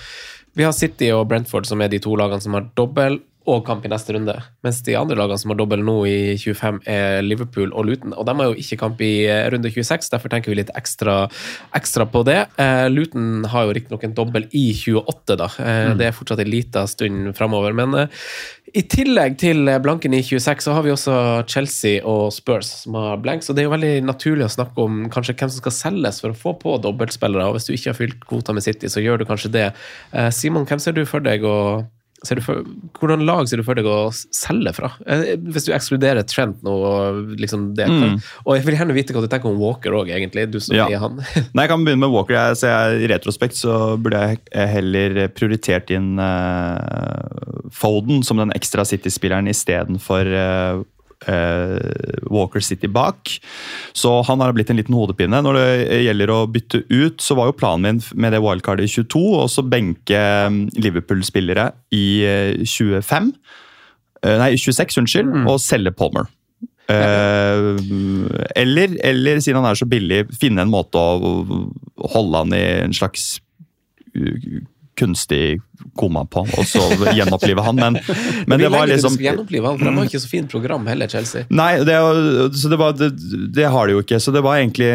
Vi har City og Brentford som er de to lagene som har dobbel og kamp i neste runde. Mens de andre lagene som har dobbel nå i 25, er Liverpool og Luton. Og de har jo ikke kamp i eh, runde 26, derfor tenker vi litt ekstra, ekstra på det. Eh, Luton har jo riktignok en dobbel i 28, da. Eh, Det er fortsatt en liten stund framover. Men eh, i tillegg til blanken i 26, så har vi også Chelsea og Spurs som har blanks. Og det er jo veldig naturlig å snakke om kanskje hvem som skal selges for å få på dobbeltspillere. Og hvis du ikke har fylt kvota med City, så gjør du kanskje det. Eh, Simon, hvem ser du for deg å for, Hvordan lag ser du for deg å selge fra? Eh, Hvis du ekskluderer Trent nå og liksom det. Mm. Og jeg vil gjerne vite hva du tenker om Walker òg, egentlig. Du som Ja. er han. (laughs) Nei, jeg kan begynne med Walker. Jeg, jeg, I retrospekt så burde jeg heller prioritert inn uh, Foden som den ekstra City-spilleren istedenfor uh, Walker City bak. Så han har blitt en liten hodepine. Når det gjelder å bytte ut, så var jo planen min med det wildcardet i 22 å også benke mm, Liverpool-spillere i eh, 25. Eh, Nei, 26, unnskyld, og selge Palmer. Uh, eller, eller, siden han er så billig, finne en måte å holde han i en slags kunstig koma på, og så gjenopplive han. Men, men det var liksom det var gjenopplive han, for de har ikke så fint program heller, Chelsea. Nei, det, så det, var, det, det har de jo ikke. Så det var egentlig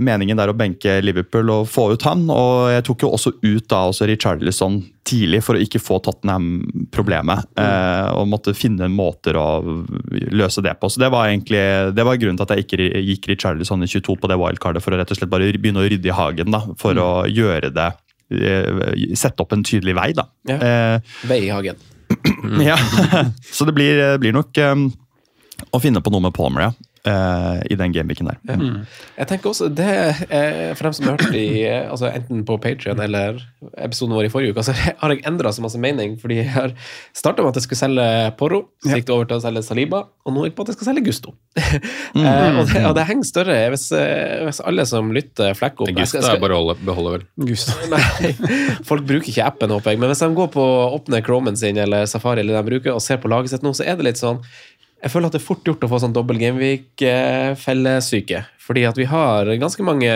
meningen der å benke Liverpool og få ut han. Og jeg tok jo også ut da også Richarlison tidlig for å ikke få Tottenham-problemet. Eh, og måtte finne måter å løse det på. Så det var egentlig det var grunnen til at jeg ikke gikk Richarlison i 22 på det wildcardet, for å rett og slett bare begynne å rydde i hagen. da, For å gjøre det Sette opp en tydelig vei, da. Ja. Eh, Vei i hagen. (clears throat) ja. (laughs) Så det blir, blir nok um, å finne på noe med Palmer, ja. Eh, I den gameweeken der. Ja. Jeg tenker også det er, For dem som hørte i, eh, altså enten på Patrion eller episoden vår i forrige uke, så har jeg endra så masse mening. Fordi jeg har starta med at jeg skulle selge Porro, så gikk det over til å selge Saliba, og nå gikk det på at jeg skal selge Gusto. (laughs) eh, og, det, og det henger større. Hvis, eh, hvis alle som lytter, flekker opp jeg skal- er bare å beholde, vel. Gusto. (laughs) Nei, folk bruker ikke appen, håper jeg. Men hvis de går på åpner Chromen sin eller Safari eller de bruker og ser på laget sitt nå, så er det litt sånn Jeg føler at det er fort gjort å få sånn dobbel gameweek-fellesyke. Fordi at vi har ganske mange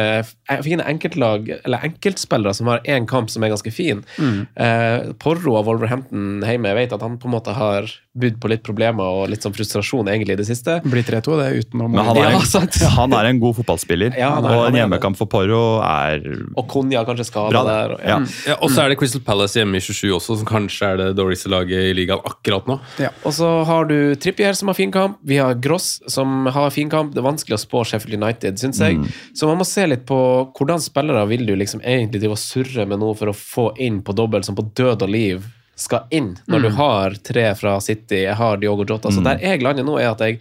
fine enkeltlag, eller enkeltspillere som har én kamp som er ganske fin. Mm. Eh, Porro av Wolverhampton hjemme, jeg vet at han på en måte har budd på litt problemer og litt sånn frustrasjon egentlig i det siste. Blir 3-2, det er utenom Men han er, Ja, (laughs) han er en god fotballspiller, Ja, er- og en hjemmekamp for Porro er Og Konja kanskje skada ha der. det. Og, Ja. Ja, og så er det Crystal Palace hjemme i 27 også, som kanskje er det dårligste laget i ligaen akkurat nå. Og så har du Trippier som har fin kamp. Vi har Gross som har fin kamp. Det er vanskelig å spå Sheffield United, syns jeg. Så man må se litt på hvordan spillere vil du liksom egentlig drive og surre med noe for å få inn på dobbelt, som på død og liv skal inn, når du har tre fra City, jeg har Diogo Jota. Så der jeg lander nå, er at jeg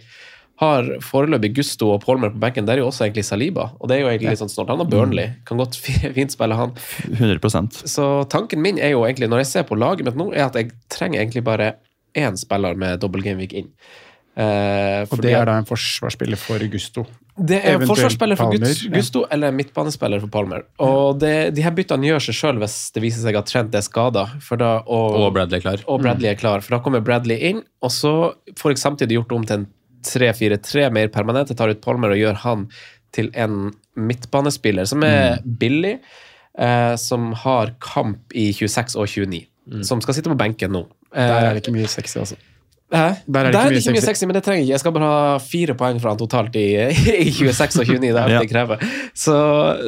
har foreløpig Gusto og Palmer på benken. Det er jo også egentlig Saliba, og det er jo egentlig litt sånn snart. Han har Burnley. Kan godt (laughs) fint spille han. 100% Så tanken min er jo egentlig, når jeg ser på laget mitt nå, er at jeg trenger egentlig bare én spiller med dobbel gameweek inn. Eh, Og det er da en forsvarsspiller for Gusto. det er eventuelt forsvarsspiller for Palmer, Gusto ja. Eller midtbanespiller for Palmer. Og det, de her byttene gjør seg sjøl hvis det viser seg at Trent er skada. Og, Og Bradley er klar. og Bradley er klar, for da kommer Bradley inn, og så får jeg samtidig gjort om til en 3-4-3 mer permanent. Jeg tar ut Palmer og gjør han til en midtbanespiller som er billig, eh, som har kamp i 26 og 29. Som skal sitte på benken nå. Eh, Der er det ikke mye sexy, altså. Hæ? Der er det ikke mye sexy. men det trenger jeg ikke. Jeg skal bare ha fire poeng fra han totalt i, (laughs) i 26 og 29. Det er Ja. det krever. Så,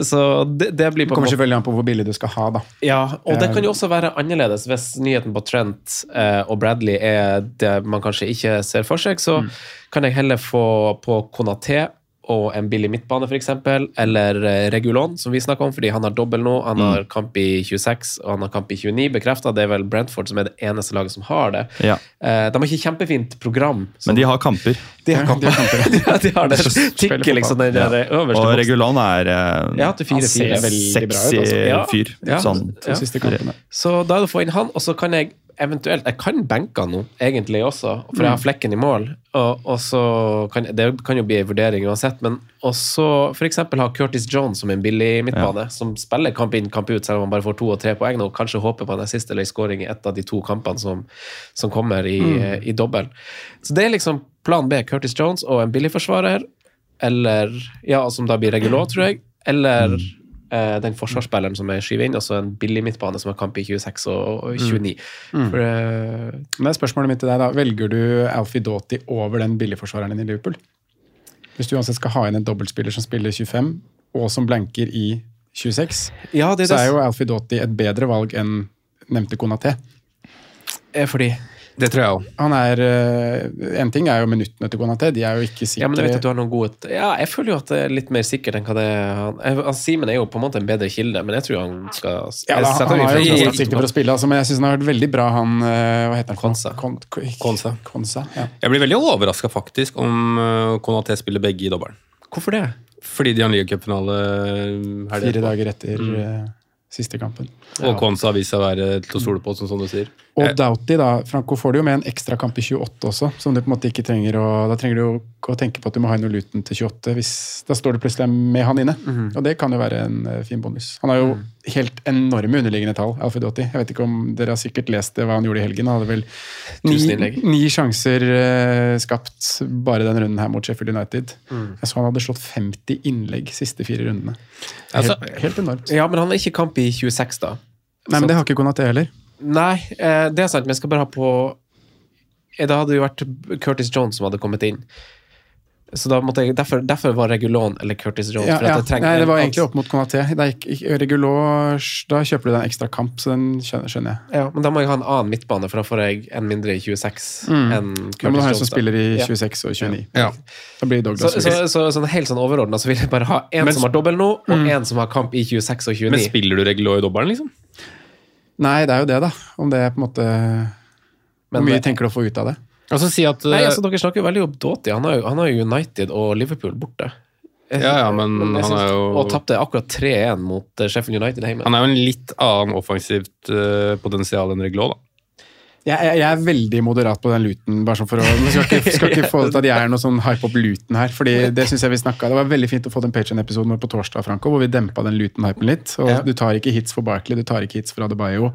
så det, det blir på en kommer selvfølgelig an på hvor billig du skal ha, da. ja, og det Eh, kan jo også være annerledes hvis nyheten på Trent eh, og Bradley er det man kanskje ikke ser for seg. Så Mm. kan jeg heller få på Konaté og en billig midtbane, f.eks., eller eh, Regulon, som vi snakka om, fordi han har dobbel nå. Han Mm. har kamp i 26 og han har kamp i 29, bekrefta. Det er vel Brentford som er det eneste laget som har det. Ja. Eh, de har ikke kjempefint program. så- Men de har kamper. de har kamper. Ja, de har (laughs) det. (laughs) Tikker liksom den Ja. der øverste Og. Regulon er eh, Ja, til Han 4-4. ser veldig bra ut, altså. Ja. fyr. Ja. Sånn. Ja. Så da er det å få inn han, og så kan jeg eventuelt Jeg kan benke han nå, egentlig også, for jeg har flekken i mål. Og, og så kan, Det kan jo bli en vurdering uansett, men også f.eks. ha Curtis Jones som en billig midtbane, som spiller kamp inn, kamp ut, selv om han bare får to og tre poeng, nå, og kanskje håper på en assist eller en scoring i et av de to kampene som, som kommer i, Mm. i dobbel. Så det er liksom plan B. Curtis Jones og en billigforsvarer, eller Ja, som da blir regular, tror jeg. Eller eh, den forsvarsspilleren som er skyver inn, og så en billig midtbane som har kamp i 26 og, og 29. Mm. For, eh, Men spørsmålet mitt til deg da. Velger du Alfie Doughty over den billigforsvareren din i Liverpool? Hvis du uansett skal ha inn en dobbeltspiller som spiller 25, og som blanker i 26, Ja, det det. så er jo Alfie Doughty et bedre valg enn nevnte Konaté. er fordi Det tror jeg òg. Han er eh, En ting er jo minuttene til Konaté, de er jo ikke sikre. Ja, men jeg vet at du har noen gode Ja, jeg føler jo at det er litt mer sikkert enn hva det er. Han, Simen er jo på en måte en bedre kilde, men jeg tror han skal ja, da, han, han har jo alt sikte for å spille, altså, men jeg syns han har vært veldig bra, han eh, Hva heter han? Konsa. Kon, Kon, Konsa. Konsa ja. Jeg blir veldig overraska faktisk om uh, Konaté spiller begge i dobbelen. Hvorfor det? Fordi de har ligacupfinale helga Fire dager etter eh, siste kampen. Og Konsa har vist seg å være til å stole på, som, som du sier. Og Doughty, da, Franco får du jo med en ekstra kamp i 28 også, som du på en måte ikke trenger å Da trenger du jo ikke å tenke på at du må ha inn Luton til 28. Hvis, da står du plutselig med han inne. Mhm. Og det kan jo være en eh, fin bonus. Han har jo helt enorme underliggende tall, Alfred Doughty. Jeg vet ikke om Dere har sikkert lest det, hva han gjorde i helgen. Han hadde vel ni, ni sjanser uh, skapt bare den runden her mot Sheffield United. Mm. Jeg så han hadde slått 50 innlegg siste fire rundene. Altså, helt, helt enormt. Ja, men han er ikke i kamp i 26, da. Nei, men det har ikke Konaté heller. Nei, eh, det er sant, men jeg skal bare ha på eh, Det hadde jo vært Curtis Jones som hadde kommet inn. Så da måtte jeg, derfor, derfor var Regulon eller Curtis Jones. Ja, for at ja. jeg Nei, det var egentlig opp mot Conaté. Da kjøper du deg en ekstra kamp, så den skjønner, jeg. Ja, men da må jeg ha en annen midtbane, for da får jeg en mindre i 26 Mm. enn Curtis Da må du ha en Jones. som spiller i Ja. 26 og 29. Ja. Da blir det Så, Douglas. så, så, sånn helt sånn overordna så vil jeg bare ha en Men- som har dobbel nå, og Mm. en som har kamp i 26 og 29. Men spiller du Regulon i dobbelen, liksom? Nei, det er jo det, da. Om det er på en måte Hvor mye det- tenker du å få ut av det? Altså si at Nei, eh, altså Dere snakker jo veldig om Doughty. Han har jo, han har jo United og Liverpool borte. Jeg- Ja, ja, men han synes- er jo- Og tapte akkurat 3-1 mot eh, Sheffield United hjemme. Han er jo en litt annen offensivt uh, potensial enn Reglå, da. Jeg, jeg, jeg er veldig moderat på den luten. bare sånn for å, men skal ikke, skal ikke få det til at jeg er noe sånn hype opp luten her. fordi Det synes jeg vi snakket. Det var veldig fint å få den Patreon-episoden vår på torsdag, Franco, hvor vi dempa den luten-hypen litt. og Ja. Du tar ikke hits for Barkley, du tar ikke hits for Adebayo.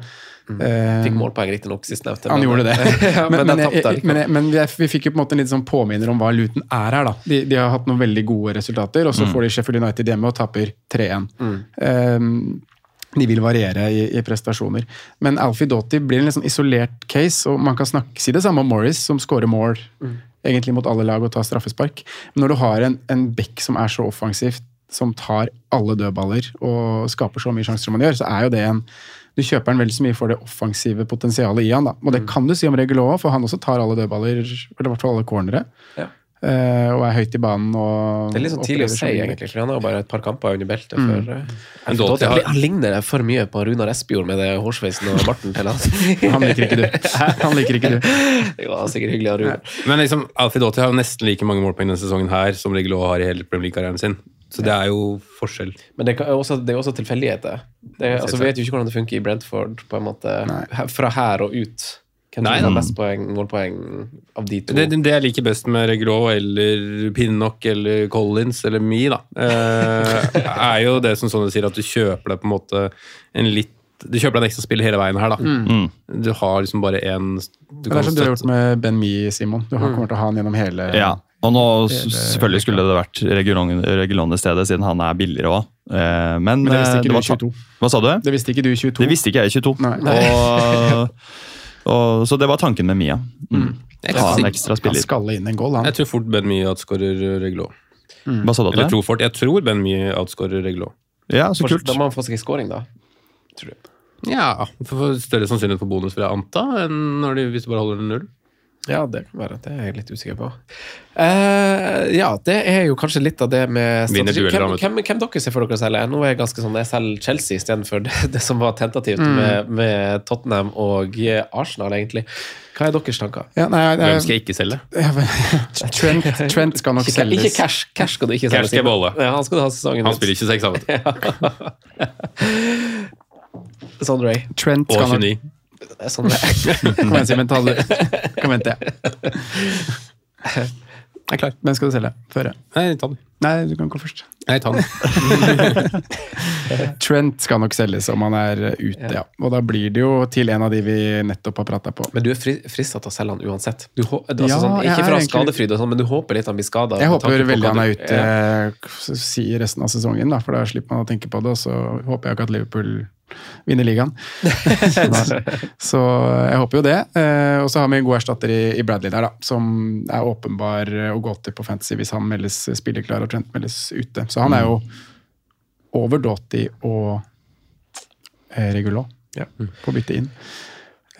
Eh, Fikk målpoeng riktignok sistnevnte. Han gjorde det. (laughs) ja, men men, men, jeg jeg, men, jeg, men vi, fikk jo på en måte en litt sånn påminner om hva Luton er her. da. De, de har hatt noen veldig gode resultater, og så får de Sheffield United hjemme og taper 3-1. Um, de vil variere i, i prestasjoner. Men Alfie Doughty blir en litt sånn isolert case, og man kan snakke, si det samme om Morris, som scorer mål egentlig mot alle lag og tar straffespark. Men når du har en, en back som er så offensivt, som tar alle dødballer og skaper så mye sjanser som man gjør, så er jo det en Du kjøper han veldig så mye for det offensive potensialet i han. da. Og det kan du si om Regulo òg, for han også tar alle dødballer, eller i hvert fall alle cornere. Ja. Eh, og er høyt i banen. Og Det er litt sånn tidlig å si, egentlig, for han har bare et par kamper under beltet. Mm. For, uh, Doughty- har- Han ligner for mye på Runar Espejord med det hårsveisen og barten til han. (laughs) Han liker ikke du. (laughs) Han liker ikke du. Det var sikkert hyggelig av Runar. Men liksom, Alfie Dotti har jo nesten like mange målpoeng denne sesongen her som Regulo har i hele Premier League-karrieren sin. Så det er jo forskjell. Men det, kan, er også, det er også tilfeldigheter. Det, er- altså, vi vet jo ikke hvordan det funker i Brentford på en måte, Nei. fra her og ut. Hvem Nei, har best poeng, målpoeng av de to? Det, det jeg liker best med Regulo eller Pinnock eller Collins eller Me, da, eh, er jo det som sånne sier, at du kjøper deg på en måte en litt Du kjøper deg en ekstra spill hele veien her, da. Mm. Du har liksom bare én Det er som du har gjort med Ben Me, Simon. Du har, Mm. kommer til å ha han gjennom hele Ja, og nå Det- det- selvfølgelig skulle det vært Regulon Regulon i stedet, siden han er billigere òg. Men, Men det visste eh, ikke du var i 22. Hva sa du? Det visste ikke du i 22. Det visste ikke jeg i 22. Nei. Og, (laughs) og, så det var tanken med Mia. Mm. Ha en ekstra spiller. Han skal inn en goal, han. Jeg tror fort Ben Mee outskårer Mm. Hva sa du? Eller tror fort, jeg tror Ben Mie outskårer Regulo. Ja, så kult. Da må han få seg en scoring, da. Tror du. Ja, for større sannsynlighet for bonus, vil jeg anta, enn når de, hvis du bare holder den null. Ja, det kan være. Det er jeg litt usikker på. Uh, ja, det er jo kanskje litt av det med strategi. Hvem, hvem, hvem dere ser for dere å selge? Nå er jeg ganske sånn, jeg selger Chelsea istedenfor det, (laughs) det som var tentativt Mm. med, med Tottenham og eh, Arsenal, egentlig. Hva er deres tanker? Ja, nei, er- Hvem skal jeg ikke selge? Ja, men- (laughs) Trent, Trent skal nok selges. ikke cash. Cash skal du ikke selge. Cash skal beholde. Ja, han skal ha sesongen Han spiller 26, han, vet du. Sondre. Trent Og skal, nok, 29. Det er sånn det er. (laughs) Kom igjen, Simen. Ta det. Kom igjen, til. (laughs) Jeg er klar. Hvem skal du selge? Føre. Nei, ta den. Nei, du kan gå først. Nei, ta den. (laughs) Trent skal nok selges om han er ute, ja. Og da blir det jo til en av de vi nettopp har prata på. Men du er fri, frista til å selge han uansett? Du, altså, Ja, sånn, ikke fra egentlig- skadefryd, sånn, men du håper litt han blir skada? Jeg håper veldig han er ute ja. si resten av sesongen, da, for da slipper man å tenke på det. Og så håper jeg ikke at Liverpool vinner ligaen. (laughs) så, så jeg håper jo det. Eh, og så har vi en god erstatter i, i Bradley der, da, som er åpenbar å gå til på Fantasy hvis han meldes spilleklar og Trent meldes ute. Så han er jo over Doughty og Regulå ja. på bytte inn.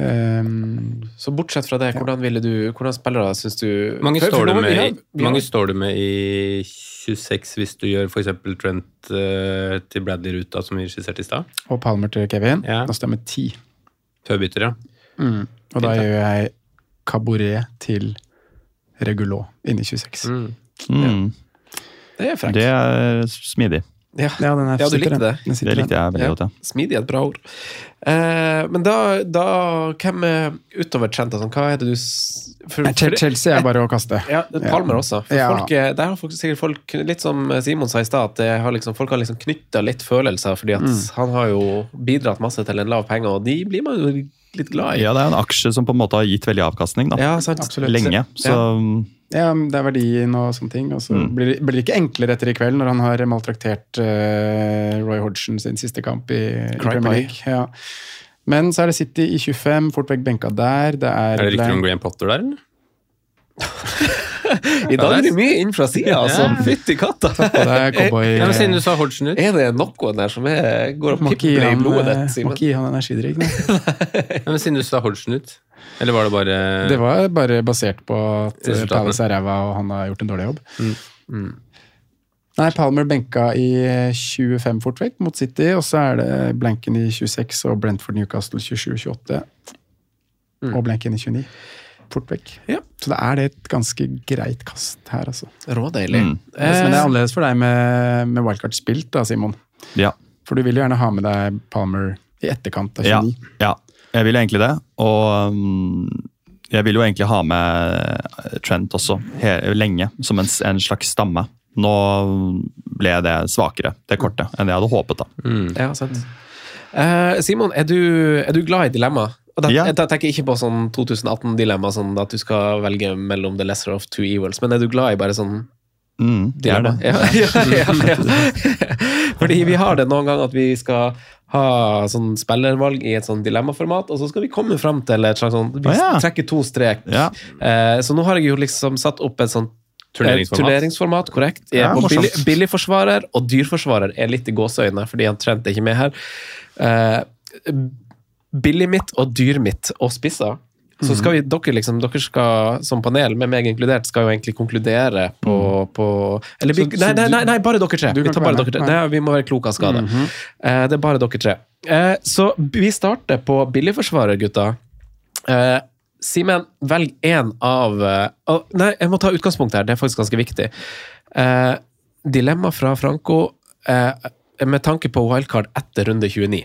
Um, Så bortsett fra det, hvordan ville du Hvordan spillere syns du Mange, For- for står du med, i- mange står du med i 26 hvis du gjør f.eks. Trent uh, til Bradley-ruta, som vi skisserte i stad? og Palmer til Kevin. Ja. Da stemmer ti. Før bytter, ja. Mm. Og da gjør jeg Cabouret til Regulot inni 26. Mm. Det er frekt. Det er smidig. Ja, Ja, den er- ja, du likte det? Det likte jeg veldig Ja. godt, ja. Smidig er et bra ord. Eh, men da, da Hvem er utover Trent? og sånn, hva er det du for, for, Nei, Chelsea er bare å kaste. Ja, Palmer også. For Ja. folk, er- der har folk, sikkert folk, litt som Simon sa i stad, at det har liksom, folk har liksom knytta litt følelser, fordi at Mm. han har jo bidratt masse til en lav penge, og de blir man jo litt glad i. Ja, det er en aksje som på en måte har gitt veldig avkastning, da. Ja, sant. Absolutt. Lenge. Så Ja, ja. det er verdien og sånne ting. Og så Mm. blir, blir det ikke enklere etter i kveld, når han har maltraktert uh, Roy Hodgson sin siste kamp i, i Premier. League. Ja. Men så er det City i 25, fort vekk benka der. Det er, Er det rykter om Graham Potter der, eller? I dag er det mye inn fra sida, altså. Ja. Fytti katta! (laughs) Ja, Siden du sa Hodgson ut. Er det noe der som er, går og pipler i blodet eh, ditt, må ikke gi han energidrikk. nei. (laughs) Men siden du sa Hodgson ut. Eller var det bare Det var bare basert på at. Palace er ræva og han har gjort en dårlig jobb. Mm. Nei, Palmer benka i 25 fort vekk mot City, og så er det blanken i 26 og Brentford Newcastle 27-28. Mm. Og blanken i 29. Fort vekk. Ja. Så da er det et ganske greit kast her, altså. Rådeilig. Mm. Eh, Men det er annerledes for deg med, med wildcard spilt, da, Simon. ja. For du vil jo gjerne ha med deg Palmer i etterkant av Ja, 29. ja, jeg vil egentlig det. Og um, jeg vil jo egentlig ha med Trent også, he lenge, som en, en slags stamme. Nå ble det svakere, det kortet, enn jeg hadde håpet. da. Ja, sant. Uh, Simon, er du, er du glad i dilemma? Og da, Ja. da tenker jeg ikke på sånn 2018-dilemma, sånn at du skal velge mellom the lesser of two evils, men er du glad i bare sånn Mm, det er det. Ja, (laughs) ja, ja, ja. Fordi vi har det noen ganger at vi skal ha sånn spillervalg i et sånn dilemmaformat, og så skal vi komme fram til et slags sånn Vi trekker to strek. Ja. Eh, så nå har jeg jo liksom satt opp et sånt Turneringsformat. Eh, Turneringsformat, korrekt. Jeg er Ja, på morsomt. billig, billigforsvarer, og dyrforsvarer er litt i gåseøynene, fordi han Trent er ikke med her. Eh, billig mitt og dyr mitt og spisser. Så skal vi, dere liksom, dere skal som panel, med meg inkludert, skal jo egentlig konkludere på, på Eller Så- nei, nei, nei, nei, bare dere tre. Vi, tar bare dere tre. Nei, vi må være kloke av skade. Mm -hmm. uh, det er bare dere tre. Uh, så vi starter på billigforsvarer, gutta. Uh, Simen, velg én av eh, Nei, jeg må ta utgangspunkt her. Det er faktisk ganske viktig. Eh, dilemma fra Franco eh, med tanke på wildcard etter runde 29.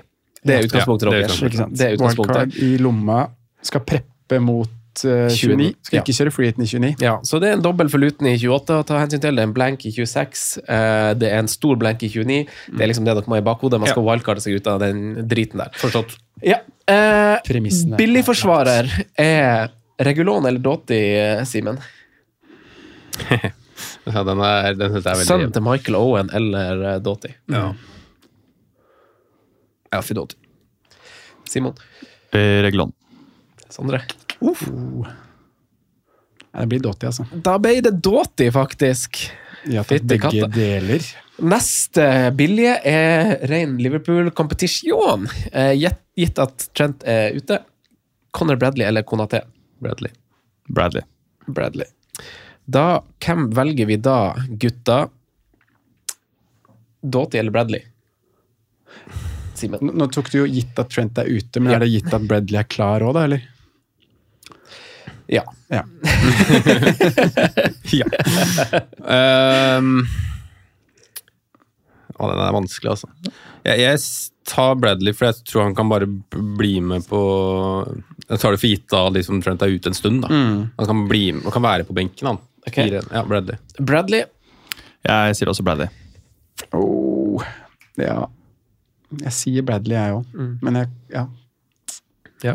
Det er utgangspunktet Ja, det er deres. Ikke sant? Det er utgangspunktet. Wildcard i lomma skal preppe mot eh, 29. Skal Ja. ikke kjøre free i 29. Ja, så det er en dobbel for Luton i 28 å ta hensyn til. Det er en blank i 26. eh, det er en stor blank i 29. Det er liksom det dere må ha i bakhodet. Man skal wildcarde seg ut av den driten der. Forstått. Ja. Eh, billigforsvarer er Regulon eller Dotti, eh, Simen? (laughs) Ja, den er, den synes jeg er veldig Sønnen til Michael Owen eller eh, Dotti? Ja. Ja, for Simon? Reglon. Sondre? Nei, det blir Dotti, altså. Da ble det Dotti, faktisk. Ja, Fytti begge katta. deler. Neste billige er ren Liverpool-kompetisjon. Eh, gitt, gitt at Trent er ute. Conor Bradley eller Konaté? Bradley. Bradley. Bradley. Da, hvem velger vi da, gutta? Doughty eller Bradley? Simen. Nå, tok du jo gitt at Trent er ute, men Ja. er det gitt at Bradley er klar òg, da, eller? Ja. Ja. (laughs) Um, å, den er vanskelig, altså. Jeg, jeg tar Bradley, for jeg tror han kan bare bli med på Jeg tar det for gitt da liksom Trent er ute en stund. da. Mm. Han kan, bli, han kan være på benken, han. Okay. Fire- Ja, Bradley. Bradley. Jeg sier også Bradley. Oh, ja. Jeg sier Bradley, jeg òg. Mm. Men jeg, ja. Ja.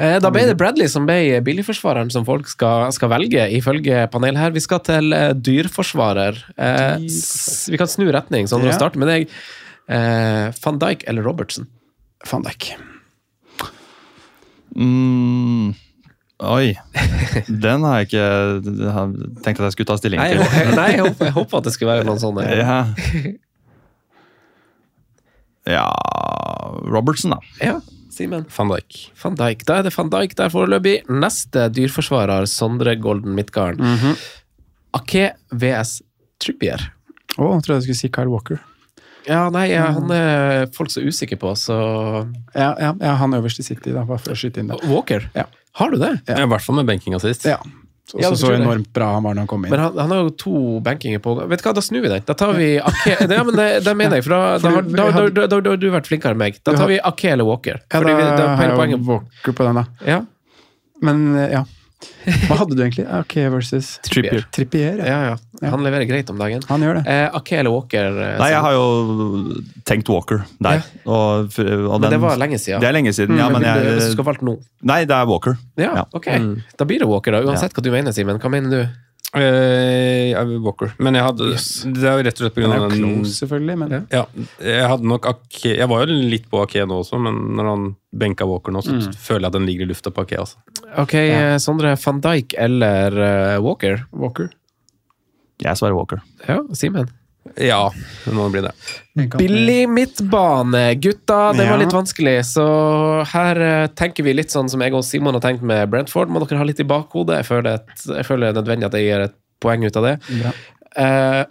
Eh, Da ble det Bradley som ble billigforsvareren som folk skal, skal velge, ifølge panelet her. Vi skal til eh, dyrforsvarer. Eh, vi kan snu retning, sånn, Ja. starte med deg. Eh, Van Dijk eller Robertsen? Van Dijk. Mm, oi. Den har jeg ikke tenkt at jeg skulle ta stilling Nei, til. jeg, nei, jeg, håper, jeg håper at det skulle være noen sånne. (laughs) Ja. Ja Robertson, da. Ja, Simen. Van Dijk. Van Dijk. Da er det van Dijk der foreløpig. Neste dyrforsvarer, Sondre Golden Midtgarden. Mhm. Ake VS Trippier. Å, jeg trodde jeg skulle si Kyle Walker. Ja, nei, ja, han er folk så usikre på, så Ja, ja, ja han øverst i City, da, bare for å skyte inn det. Walker? Ja. Har du det? Ja. I hvert fall med benkinga sist. Ja. Så, Ja, så, enormt bra han var når han kom inn. Men han, han har jo to bankinger på Vet du hva, da snur vi den. Da tar vi Ake (laughs) Ja, men det, det mener jeg, for da, da, har- da, da, da, da, da har du vært flinkere enn meg. Da tar vi Ake eller Walker. ja, Fordi da, vi, da, har jeg jo Walker på den, da. ja. Men eh, ja. Hva hadde du egentlig? Ake versus Trippier. Trippier, ja. Ja, ja. Han leverer greit om dagen. Han gjør det. Eh, Ake eller Walker? eh, Nei, jeg har jo tenkt Walker der. Og, og Men det var lenge siden. Det er lenge siden, ja, men jeg, du- du skal valgt nå? Nei, det er Walker. Ja, ok. Mm. Da blir det Walker, da. Uansett hva du mener, Simen. Hva mener du? Eh, jeg Walker. Men jeg hadde Det er jo rett og slett på Han grunn er jo den close, selvfølgelig, men Ja, jeg hadde nok Ake Jeg var jo litt på Ake nå også, men når han benka Walker nå, så føler jeg at den ligger i lufta på Ake. Altså. Ok, ja. Sondre. Van Dijk eller uh, Walker? Walker. Jeg svarer Walker. Ja, Simen. Ja, det må bli det. Billig midtbane, gutta! Det var litt vanskelig, så her eh, tenker vi litt sånn som jeg og Simon har tenkt med Brentford. Må dere ha litt i bakhodet. Jeg føler, et, jeg føler det er nødvendig at jeg gir et poeng ut av det. Bra. Eh,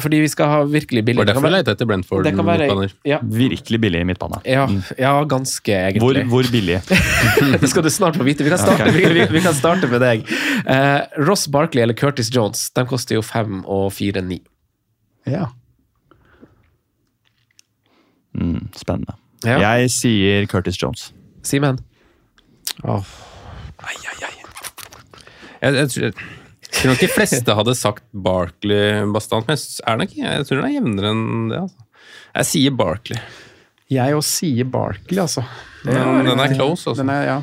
fordi vi skal ha virkelig billig Var Det kan derfor jeg lette etter Brentford. det kan være, midtbaner. ja, Virkelig billig midtbane. ja, ja, ganske egentlig. hvor billig? (laughs) det skal du snart få vite. Vi kan starte, okay. vi, vi kan starte med deg. Eh, Ross Barkley eller Curtis Jones, de koster jo fem og fire ni. Ja. Mm, spennende. Ja. Jeg sier Curtis Jones. Simen? Oh. Ai, ai, ai. Jeg, jeg, tror, jeg tror nok de fleste hadde sagt Barkley bastant, men jeg, er nok, jeg tror den er jevnere enn det. Altså. Jeg sier Barkley. Jeg òg sier Barkley, altså. Men den er close, altså. Den er, ja.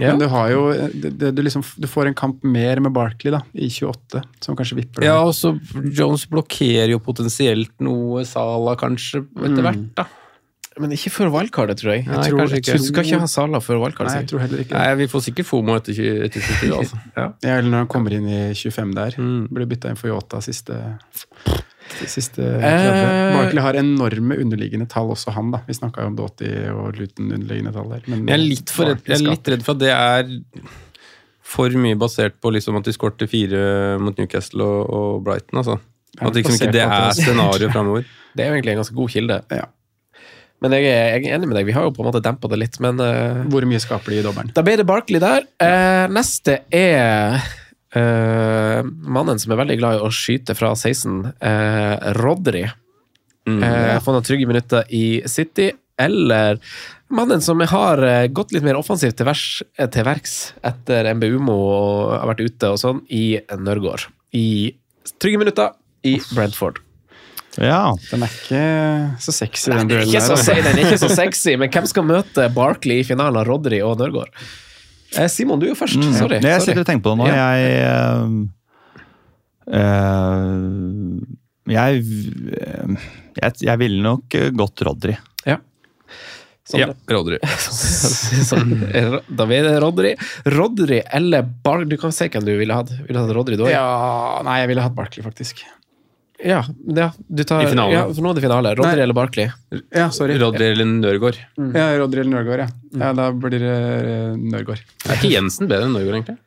Ja. Men du har jo det, det, du, liksom, du får en kamp mer med Barkley da, i 28, som kanskje vipper Ja, og så Jones blokkerer jo potensielt noe Sala kanskje etter hvert, da. Men ikke før valgkartet, tror jeg. Nei, jeg tror, jeg tror, Du skal ikke ha Salah før Nei, jeg tror heller ikke det. Nei, vi får sikkert FOMO etter 20, etter 22, altså. Ja, eller når han kommer inn i 25 der. Blir bytta inn for Yota siste, siste Eh. 30. Barkley har enorme underliggende tall, også han. da. Vi snakka jo om Dotty og Luton underliggende tall der. Men Jeg er litt, for, redd- jeg er litt redd for at det er for mye basert på liksom at de skårte fire mot Newcastle og, og Brighton. altså. At liksom ikke det er det scenarioet framover. (laughs) Det er jo egentlig en ganske god kilde. Ja. Men jeg er, jeg er enig med deg, vi har jo på en måte dempa det litt, men uh, Hvor mye skaper de i dobbelen? Da ble det Barkley der. Uh, neste er eh, mannen som er veldig glad i å skyte fra 16, eh, Rodri. eh, Få noen trygge minutter i City. Eller mannen som har eh, gått litt mer offensivt til, vers, eh, til verks etter MBUMO og har vært ute og sånn, i Nørgaard. I trygge minutter i Brentford. Ja. Den er ikke så sexy, den duellen der. den er ikke så (laughs) sexy, men hvem skal møte Barkley i finalen av Rodri og Nørgaard? Eh, Simon, du er jo først. Sorry. Mm. Jeg sitter og tenker på det nå. Ja. Jeg eh, jeg, jeg Jeg ville nok gått Rodry. Ja. Sånn, Ja, Rodry. da blir det Rodri. Rodri eller Bar... Du kan se hvem du ville hatt. Ville hatt Rodry da? Ja, nei, jeg ville hatt Barkley, faktisk. Ja, ja, du tar, I finalen. Ja, for nå er det finale. Rodri Nei. eller Barkley? Ja, sorry. Rodri eller Nørgaard. Ja, Rodri eller Nørgaard, ja. ja. Da blir det eh, Nørgaard. Er ikke Jensen bedre enn Nørgaard, egentlig?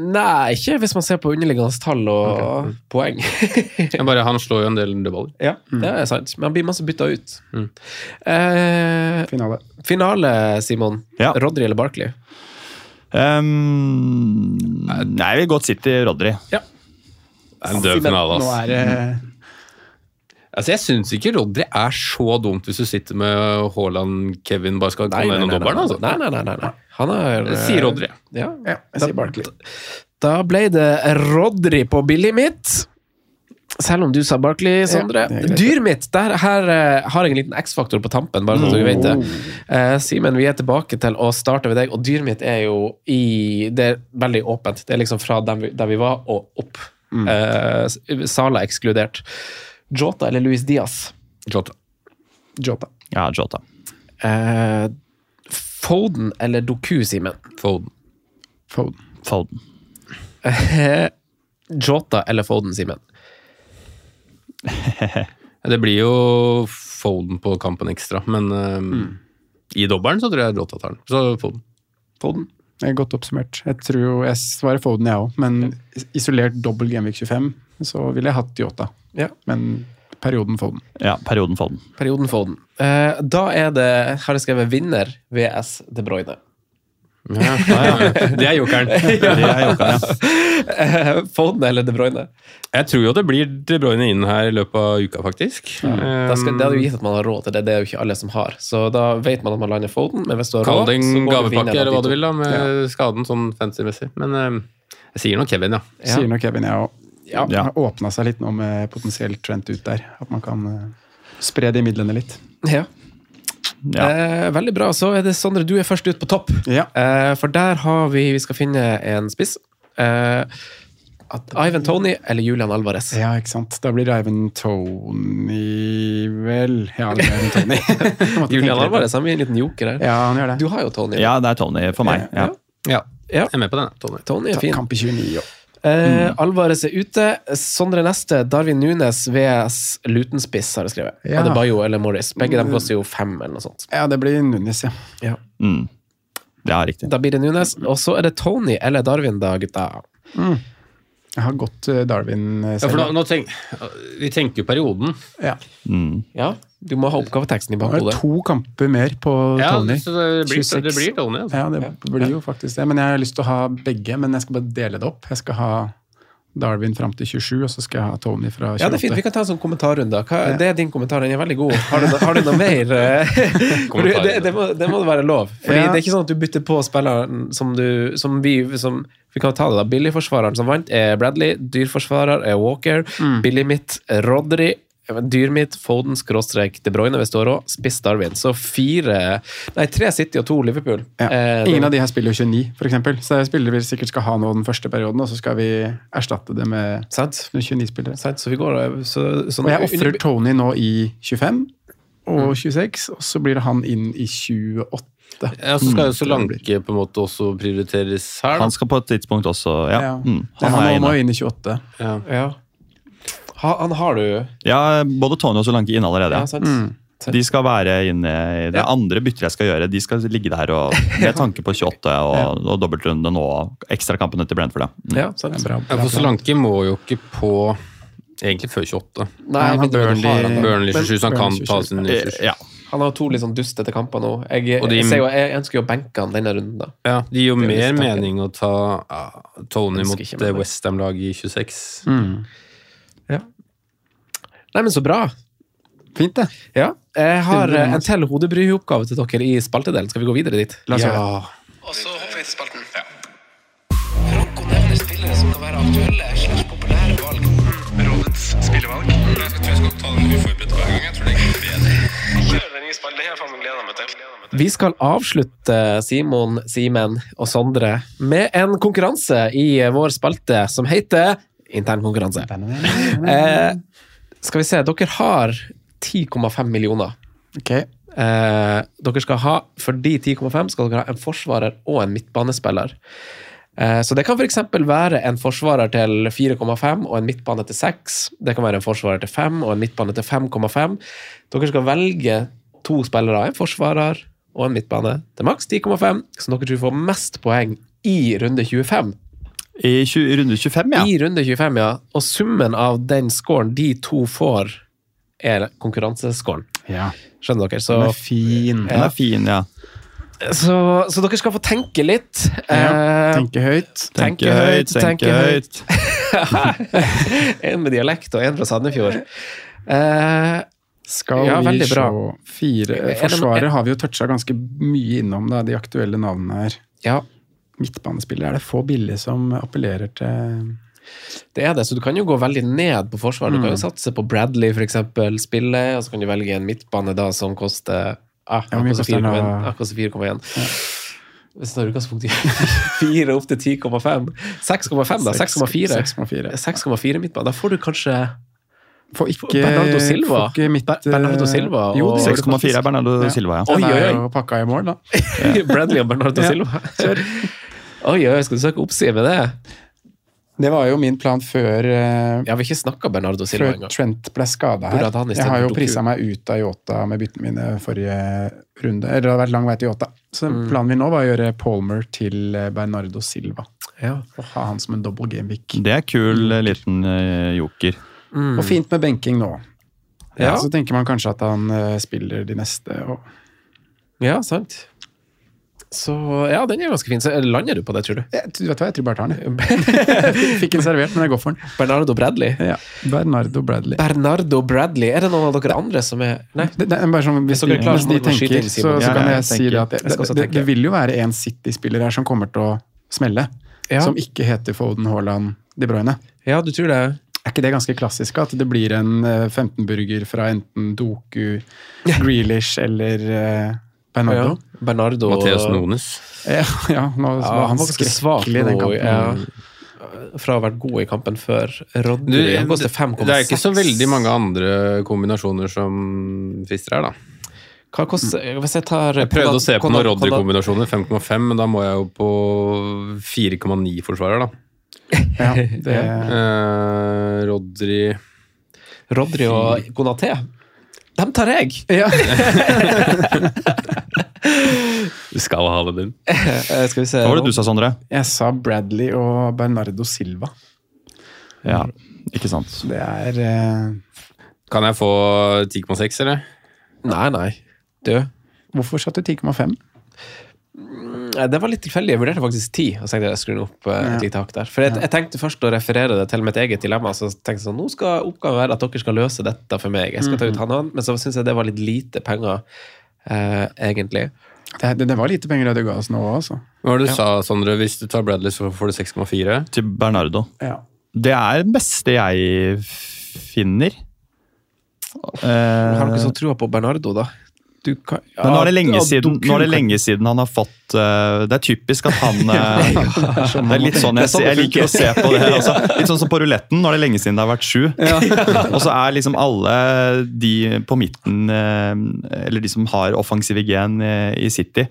Nei, ikke hvis man ser på underliggende tall og poeng. (laughs) Jeg bare, han slår jo en del dødballer. ja, det er sant. Men han blir masse bytta ut. Eh, Finale. finale, Simon. Ja. Rodri eller Barkley? Um, nei, jeg vil godt City Rodri. Det er en død finale, Nå ass. er det Altså, Jeg syns ikke Rodri er så dumt hvis du sitter med Haaland, Kevin bare skal komme gjennom dobbelen. Altså. Nei, nei, nei, nei, nei. Han er sier Rodri. Ja. Ja, jeg sier Barkley. Da ble det Rodri på billig mitt. Selv om du sa Barkley, Sondre. er. Dyr mitt, der her uh, har jeg en liten X-faktor på tampen, bare så du vet det. Uh, Simen, vi er tilbake til å starte ved deg, og dyr mitt er jo i Det er veldig åpent. Det er liksom fra der vi, der vi var, og opp. Eh, Sala ekskludert. Jota eller Luis Diaz? Jota. Jota. Ja, Jota. Eh, Foden eller Doku, Simen? Foden. Foden. Foden. Eh, Jota eller Foden, Simen? (laughs) Det blir jo Foden på kampen ekstra, men eh, i dobbelen så tror jeg Jota tar den. Så Foden. Foden. Det er godt oppsummert. Jeg tror jo, jeg svarer Foden, jeg òg. Men isolert dobbel Genvik 25, så ville jeg hatt Jota. Ja. Men perioden Foden. Ja, perioden Foden. Perioden Foden. Eh, da er det, har jeg skrevet vinner VS De Bruyne. (laughs) (laughs) Ja, Det er jokeren. Det er jokeren, ja. Foden eller De Bruyne? Jeg tror jo det blir De Bruyne inn her i løpet av uka, faktisk. Da skal, det hadde jo gitt at man har råd til det, det er jo ikke alle som har. Så da vet man at man lander Foden, men hvis du har Kall råd, det så en går gavepakke vinner eller hva du vil, da, med skaden sånn fancy-messig. Men um, jeg sier nå Kevin, ja. Ja. Sier nok Kevin, jeg òg. Ja. Det har åpna seg litt nå med potensielt Trent ut der. At man kan eh, spre de midlene litt. Ja. Ja. Eh, veldig bra. Så er det Sondre, du er først ut på topp. Ja. Eh, for der har vi Vi skal finne en spiss. Eh, at Ivan Tony eller Julian Alvarez. Ja, ikke sant. Da blir det Ivan Tony vel Ja, det er Ivan Tony. (laughs) Julian. Alvarez han blir en liten joker her. Ja, han gjør det. Du har jo Tony. ja, det er Tony for meg. Ja. Ja, Ja. Jeg er med på den. Tony. Tony er fin. Kamp i 29 år. Eh, Alvarez er ute. Sondre neste. Darwin Nunes VS Lutenspiss, har jeg skrevet. Ja. Adebayo eller Morris. Begge dem koster jo fem, eller noe sånt. Ja, det blir Nunes, ja. Ja. Mm. ja, riktig. Da blir det Nunes. Og så er det Tony eller Darwin, da, gutta. Jeg har gått eh, Darwin selv. Ja, for nå, nå tenk, vi tenker jo perioden. Ja. Mm. Ja, du må ha oppgaveteksten i Det er bakhodet. to kamper mer på Ja, Tony. så det blir, det blir Tony. Altså. Ja, det blir jo faktisk det. Men jeg har lyst til å ha begge, men jeg skal bare dele det opp. Jeg skal ha Darwin fram til 27, og så skal jeg ha Tony fra 28. Ja, det er fint. Vi kan ta en sånn kommentarrunde. Hva, det er din kommentar, den er veldig god. Har du, no- har du noe mer? eh? (laughs) Du- det, det, må, det må være lov. Fordi Ja. Det er ikke sånn at du bytter på spilleren som du som vi som, Vi kan ta det da. Billigforsvareren som vant, er Bradley. Dyrforsvarer er Walker. Billig mitt Rodry. Dyr mitt Foden skråstrek De Bruyne hvis du har råd. Spiss Darwin. Så fire Nei, tre City og to Liverpool. Ja. Eh, Ingen av de her spiller jo 29, for eksempel. Så er spillere vi sikkert skal ha nå den første perioden, og så skal vi erstatte det med Sant? 29 spillere. Sant, Så vi går eh, så, sånn, Og jeg ofrer Tony nå i 25 Mm. og 26, og så blir det han inn i 28. Ja, så skal jo Mm. Solanke på en måte også prioriteres her. Da. Han skal på et tidspunkt også Ja. Ja. Mm. Ja, Han han er må, må jo inn i 28. Ja. Ja. Ha, han har du Ja, både Tony og Solanke inne allerede. Ja, Ja. sant? Mm. De skal være inne i det Ja. andre byttet jeg skal gjøre. De skal ligge der og (laughs) med tanke på 28 og, og dobbeltrunde nå. Ekstrakampene til Brentford. Ja. Mm. Ja, sant. Det bra, bra. For Solanke må jo ikke på egentlig før 28. Nei, han Burnley- han. Burnley 27, så han kan ta sin Eh, 27. Ja. Han har to litt sånn dustete kamper nå. Jeg, de- jeg, ser jo, jeg ønsker jo å benke han denne runden, da. Ja, Det gir jo Det er mer mening å ta ja, Tony mot. Westham-laget i 26. Mm. Nei, men så bra. Fint, det. Ja. Jeg har eh, en til hodebryhoppgave til dere i spaltedelen. Skal vi gå videre dit? La oss gjøre det. Og så hopper vi til spalten. Franco nevner spillere som kan være aktuelle slags populære valg. Rådets spillevalg. Jeg tror jeg skal ta den uforberedt hver gang. Jeg tror det bedre. Kjør den nye spalten. Det har jeg faen meg gleda meg til. Vi skal avslutte, Simon, Simen og Sondre, med en konkurranse i vår spalte som heter Internkonkurranse. (laughs) Eh, skal vi se, dere har 10,5 millioner. Okay. Eh, dere skal ha, For de 10,5 skal dere ha en forsvarer og en midtbanespiller. Eh, så det kan f.eks. være en forsvarer til 4,5 og en midtbane til 6. Det kan være en forsvarer til 5 og en midtbane til 5,5. Dere skal velge to spillere, en forsvarer og en midtbane til maks 10,5, så dere tror får mest poeng i runde 25. I 20, runde 25, ja. I runde 25, ja. Og summen av den scoren de to får, er konkurransescoren. Ja. Skjønner dere? Så Den er fin. Den er fin, ja. Så, så dere skal få tenke litt. Ja. Eh, Tenke høyt. Tenke høyt, tenke høyt. (laughs) en med dialekt og en fra Sandefjord. Eh, Skal Ja, vi se fire Forsvaret har vi jo toucha ganske mye innom, da, de aktuelle navnene her. ja, Midtbanespillere er det få billige som appellerer til det er det. Så du kan jo gå veldig ned på forsvaret. Du kan jo Mm. satse på Bradley, eksempel, spille, og så kan du velge en midtbane da som koster ah, Ja, den 4,1. da? Ah, koster 4,1. Hvis det har utgangspunkt i (laughs) 4 opp til 10,5 6,5 da, 6,4 6,4. 6,4 midtbane. Da får du kanskje Får ikke Bernardo Silva. ikke mitt, Bernardo Silva Jo, og- det 6,4 er Bernardo Ja. Silva, ja. Oi, oi, oi. pakka i mål, da. (laughs) Bradley og Bernardo Ja, Silva. Oi, oi, skal du søke oppside med det? Det var jo min plan før, eh, Jeg har ikke snakka Bernardo Silva før engang. Trent ble skada her. Jeg har jo prisa meg ut av Yota med byttene mine forrige runde. Eller det har vært lang vei til Yota. Så Mm. planen min nå var å gjøre Palmer til eh, Bernardo Silva. Ja. Og ha han som en double game week. Det er kul eh, liten joker. joker. Og fint med benking nå. Ja. Så tenker man kanskje at han spiller de neste. Og ja, sant. Så ja, den er ganske fin. Så lander du på det, tror du? jeg, du vet hva, jeg tror bare tar den. (laughs) Fikk den servert, men jeg går for den. Bernardo Bradley? Ja. Bernardo Bradley. Bernardo Bradley. Er det noen av dere andre som er Nei? Det, det er bare sånn, hvis, de, hvis de tenker, inn, så, så kan jeg jeg si det at det, det, det vil jo være en City-spiller her som kommer til å smelle. Ja. Som ikke heter Foden Haaland De Bruyne. Ja, du tror det? Er ikke det ganske klassisk? At det blir en eh, 15-burger fra enten Doku, (laughs) Grealish eller eh, Bernardo? Ja. Bernardo Matheus Nones. Ja, ja, nå Ja, var han var ganske svak i den kampen. Ja. Fra å ha vært god i kampen før. Du, Rodri han koster 5,6. det er ikke så veldig mange andre kombinasjoner som frister her, da. Hva koster Hvis jeg tar Jeg prøvde å se på noen Rodry-kombinasjoner, 5,5, men da må jeg jo på 4,9-forsvarer, da. Ja, det, (laughs) Eh, Rodry Rodri og Konaté. Dem tar jeg! (laughs) ja. (laughs) Du skal ha det din. (laughs) Eh, Skal vi se Hva var det du sa, Sondre? Jeg sa Bradley og Bernardo Silva. Ja, ikke sant. Det er uh... Kan jeg få 10,6, eller? Nei, nei. Død. Hvorfor satte du 10,5? Eh, Det var litt tilfeldig. Jeg vurderte faktisk ti. Og så tenkte jeg jeg skulle opp eh, et lite hakk der. For jeg, jeg tenkte først å referere det til mitt eget dilemma. Så tenkte jeg sånn, nå skal oppgaven være at dere skal løse dette for meg. Jeg skal ta ut han og han, Men så syns jeg det var litt lite penger, eh, egentlig. Det, det, det var lite penger det du ga oss nå òg, altså. Hva var det du sa, Sondre? Hvis du tar Bradley, så får du 6,4? Til Bernardo. Ja. Det er det beste jeg finner. Jeg har dere så trua på Bernardo, da. Du kan, men nå er det lenge siden, nå er det lenge siden han har fått uh, Det er typisk at han eh, (laughs) (laughs) Det er litt sånn er jeg, sånn jeg liker å se på det. Altså, litt sånn som på ruletten. Nå er det lenge siden det har vært sju. (laughs) Og så er liksom alle de på midten, uh, eller de som har offensive gen i City,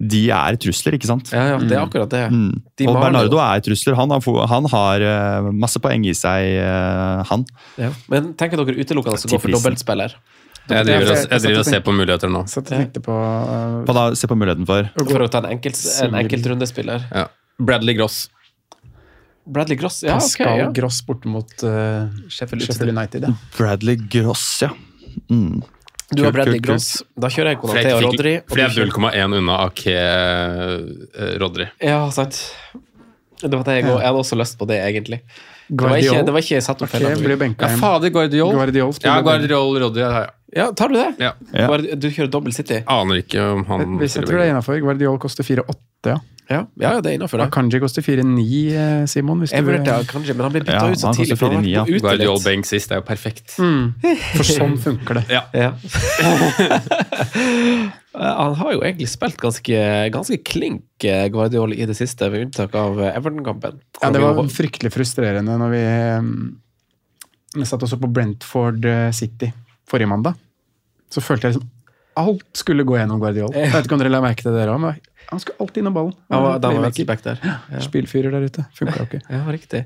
de er trusler, ikke sant? Ja, ja, det er akkurat det. Mm. De Og Bernardo er trusler. Han har, han har masse poeng i seg, han. Men tenker dere utelukkende å gå for dobbeltspiller? Jeg driver, og- jeg driver og ser på muligheter nå. Så jeg tenkte på Uh, Hva da? Se på muligheten for. For å ta en, enkelt, en enkeltrundespiller? Ja. Bradley Gross. Bradley Gross? Ja, Pascal okay, Ja. Gross borte mot eh, Sheffield Sheffield United. Ja. Bradley Gross, ja. Mm. Du har Bradley kult, Gross. Da kjører jeg Konaté og Rodri. Fordi jeg er 0,1 unna Ake uh, Rodri. Ja, sant. Det var det jeg, jeg hadde også lyst på det, egentlig. Det var ikke, Guardiol. det var ikke satt opp okay, blir benka Ja, fader, Guardiol. Guardiol. Ja, Guardiol Rodri. Ja, Ja, tar du det? ja. Ja. Du kjører dobbel City? Aner ikke om han Hvis jeg tror det er innafor. Guardiol koster 4,8, ja. Ja, ja det er innafor det. Akanji koster 4,9, eh, Simon. Hvis Jeg du vurderte kanskje, men han ble bytta Ja, ut så tidlig. for han ja. 4,9, Guardiol Bank sist, er jo perfekt. (laughs) For sånn funker det. Ja. Ja. (laughs) han har jo egentlig spilt ganske, ganske klink eh, Guardiol i det siste, ved unntak av Everton-kampen. Ja, det var fryktelig frustrerende når vi um, vi satt også på Brentford eh, City forrige mandag. Så følte jeg liksom alt skulle gå gjennom Guardiol. (laughs) Jeg vet ikke om dere la merke til det dere òg, han skulle alltid innom ballen. Ja, da var back der. Ja. Spillfyrer der ute. Funka jo ikke. ja, riktig.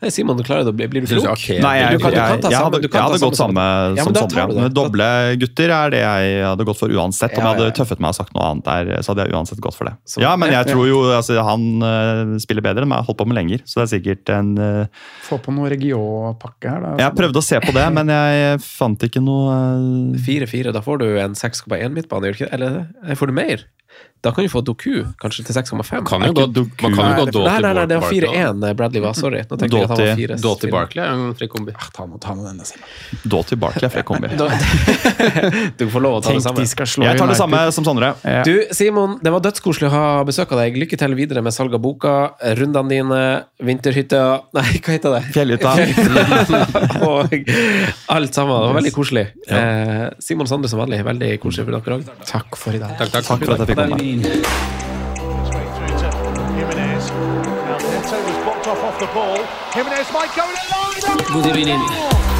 Nei, Simon, du klarer det å bli Blir du klok? Okay. Nei, jeg, Du kan- du kan jeg, ta jeg, samme- hadde, jeg hadde gått samme samme som ja, Sondre. Doble gutter er det jeg hadde gått for uansett. Om jeg hadde tøffet meg og sagt noe annet der, så hadde jeg uansett gått for det. Så- Ja, men jeg tror jo altså, han uh, spiller bedre enn meg. Holdt på med lenger, så det er sikkert en uh, Få på noe Regio-pakke her, da. Jeg prøvde å se på det, (laughs) men jeg fant ikke noe eh, 4-4, da får du en 6,1 midtbane, gjør du ikke det? Eller eh, får du mer? Da kan du få Doku kanskje til 6,5. Kan jo gå, man kan jo gå Nei, nei, nei, det var 4-1 Bradley var. Sorry. Nå tenkte jeg at han var Doughty- 4. Doughty Barkley er en frekk kombi. Ta med, ta med denne, Simon. Doughty Barkley er frekk kombi. (laughs) (laughs) Du får lov å ta det samme. de skal slå Jeg tar det samme som Sondre. Du, Simon, det var dødskoselig å ha besøk av deg. Lykke til videre med salg av boka, rundene dine, vinterhytta (laughs) Nei, hva heter det? Fjellhytta. og alt sammen. Det var veldig koselig. Eh, Simon Sande som vanlig, veldig koselig for dere òg. Takk for i dag. Takk, takk. Takk for at jeg fikk komme. that one. Mean? Good evening.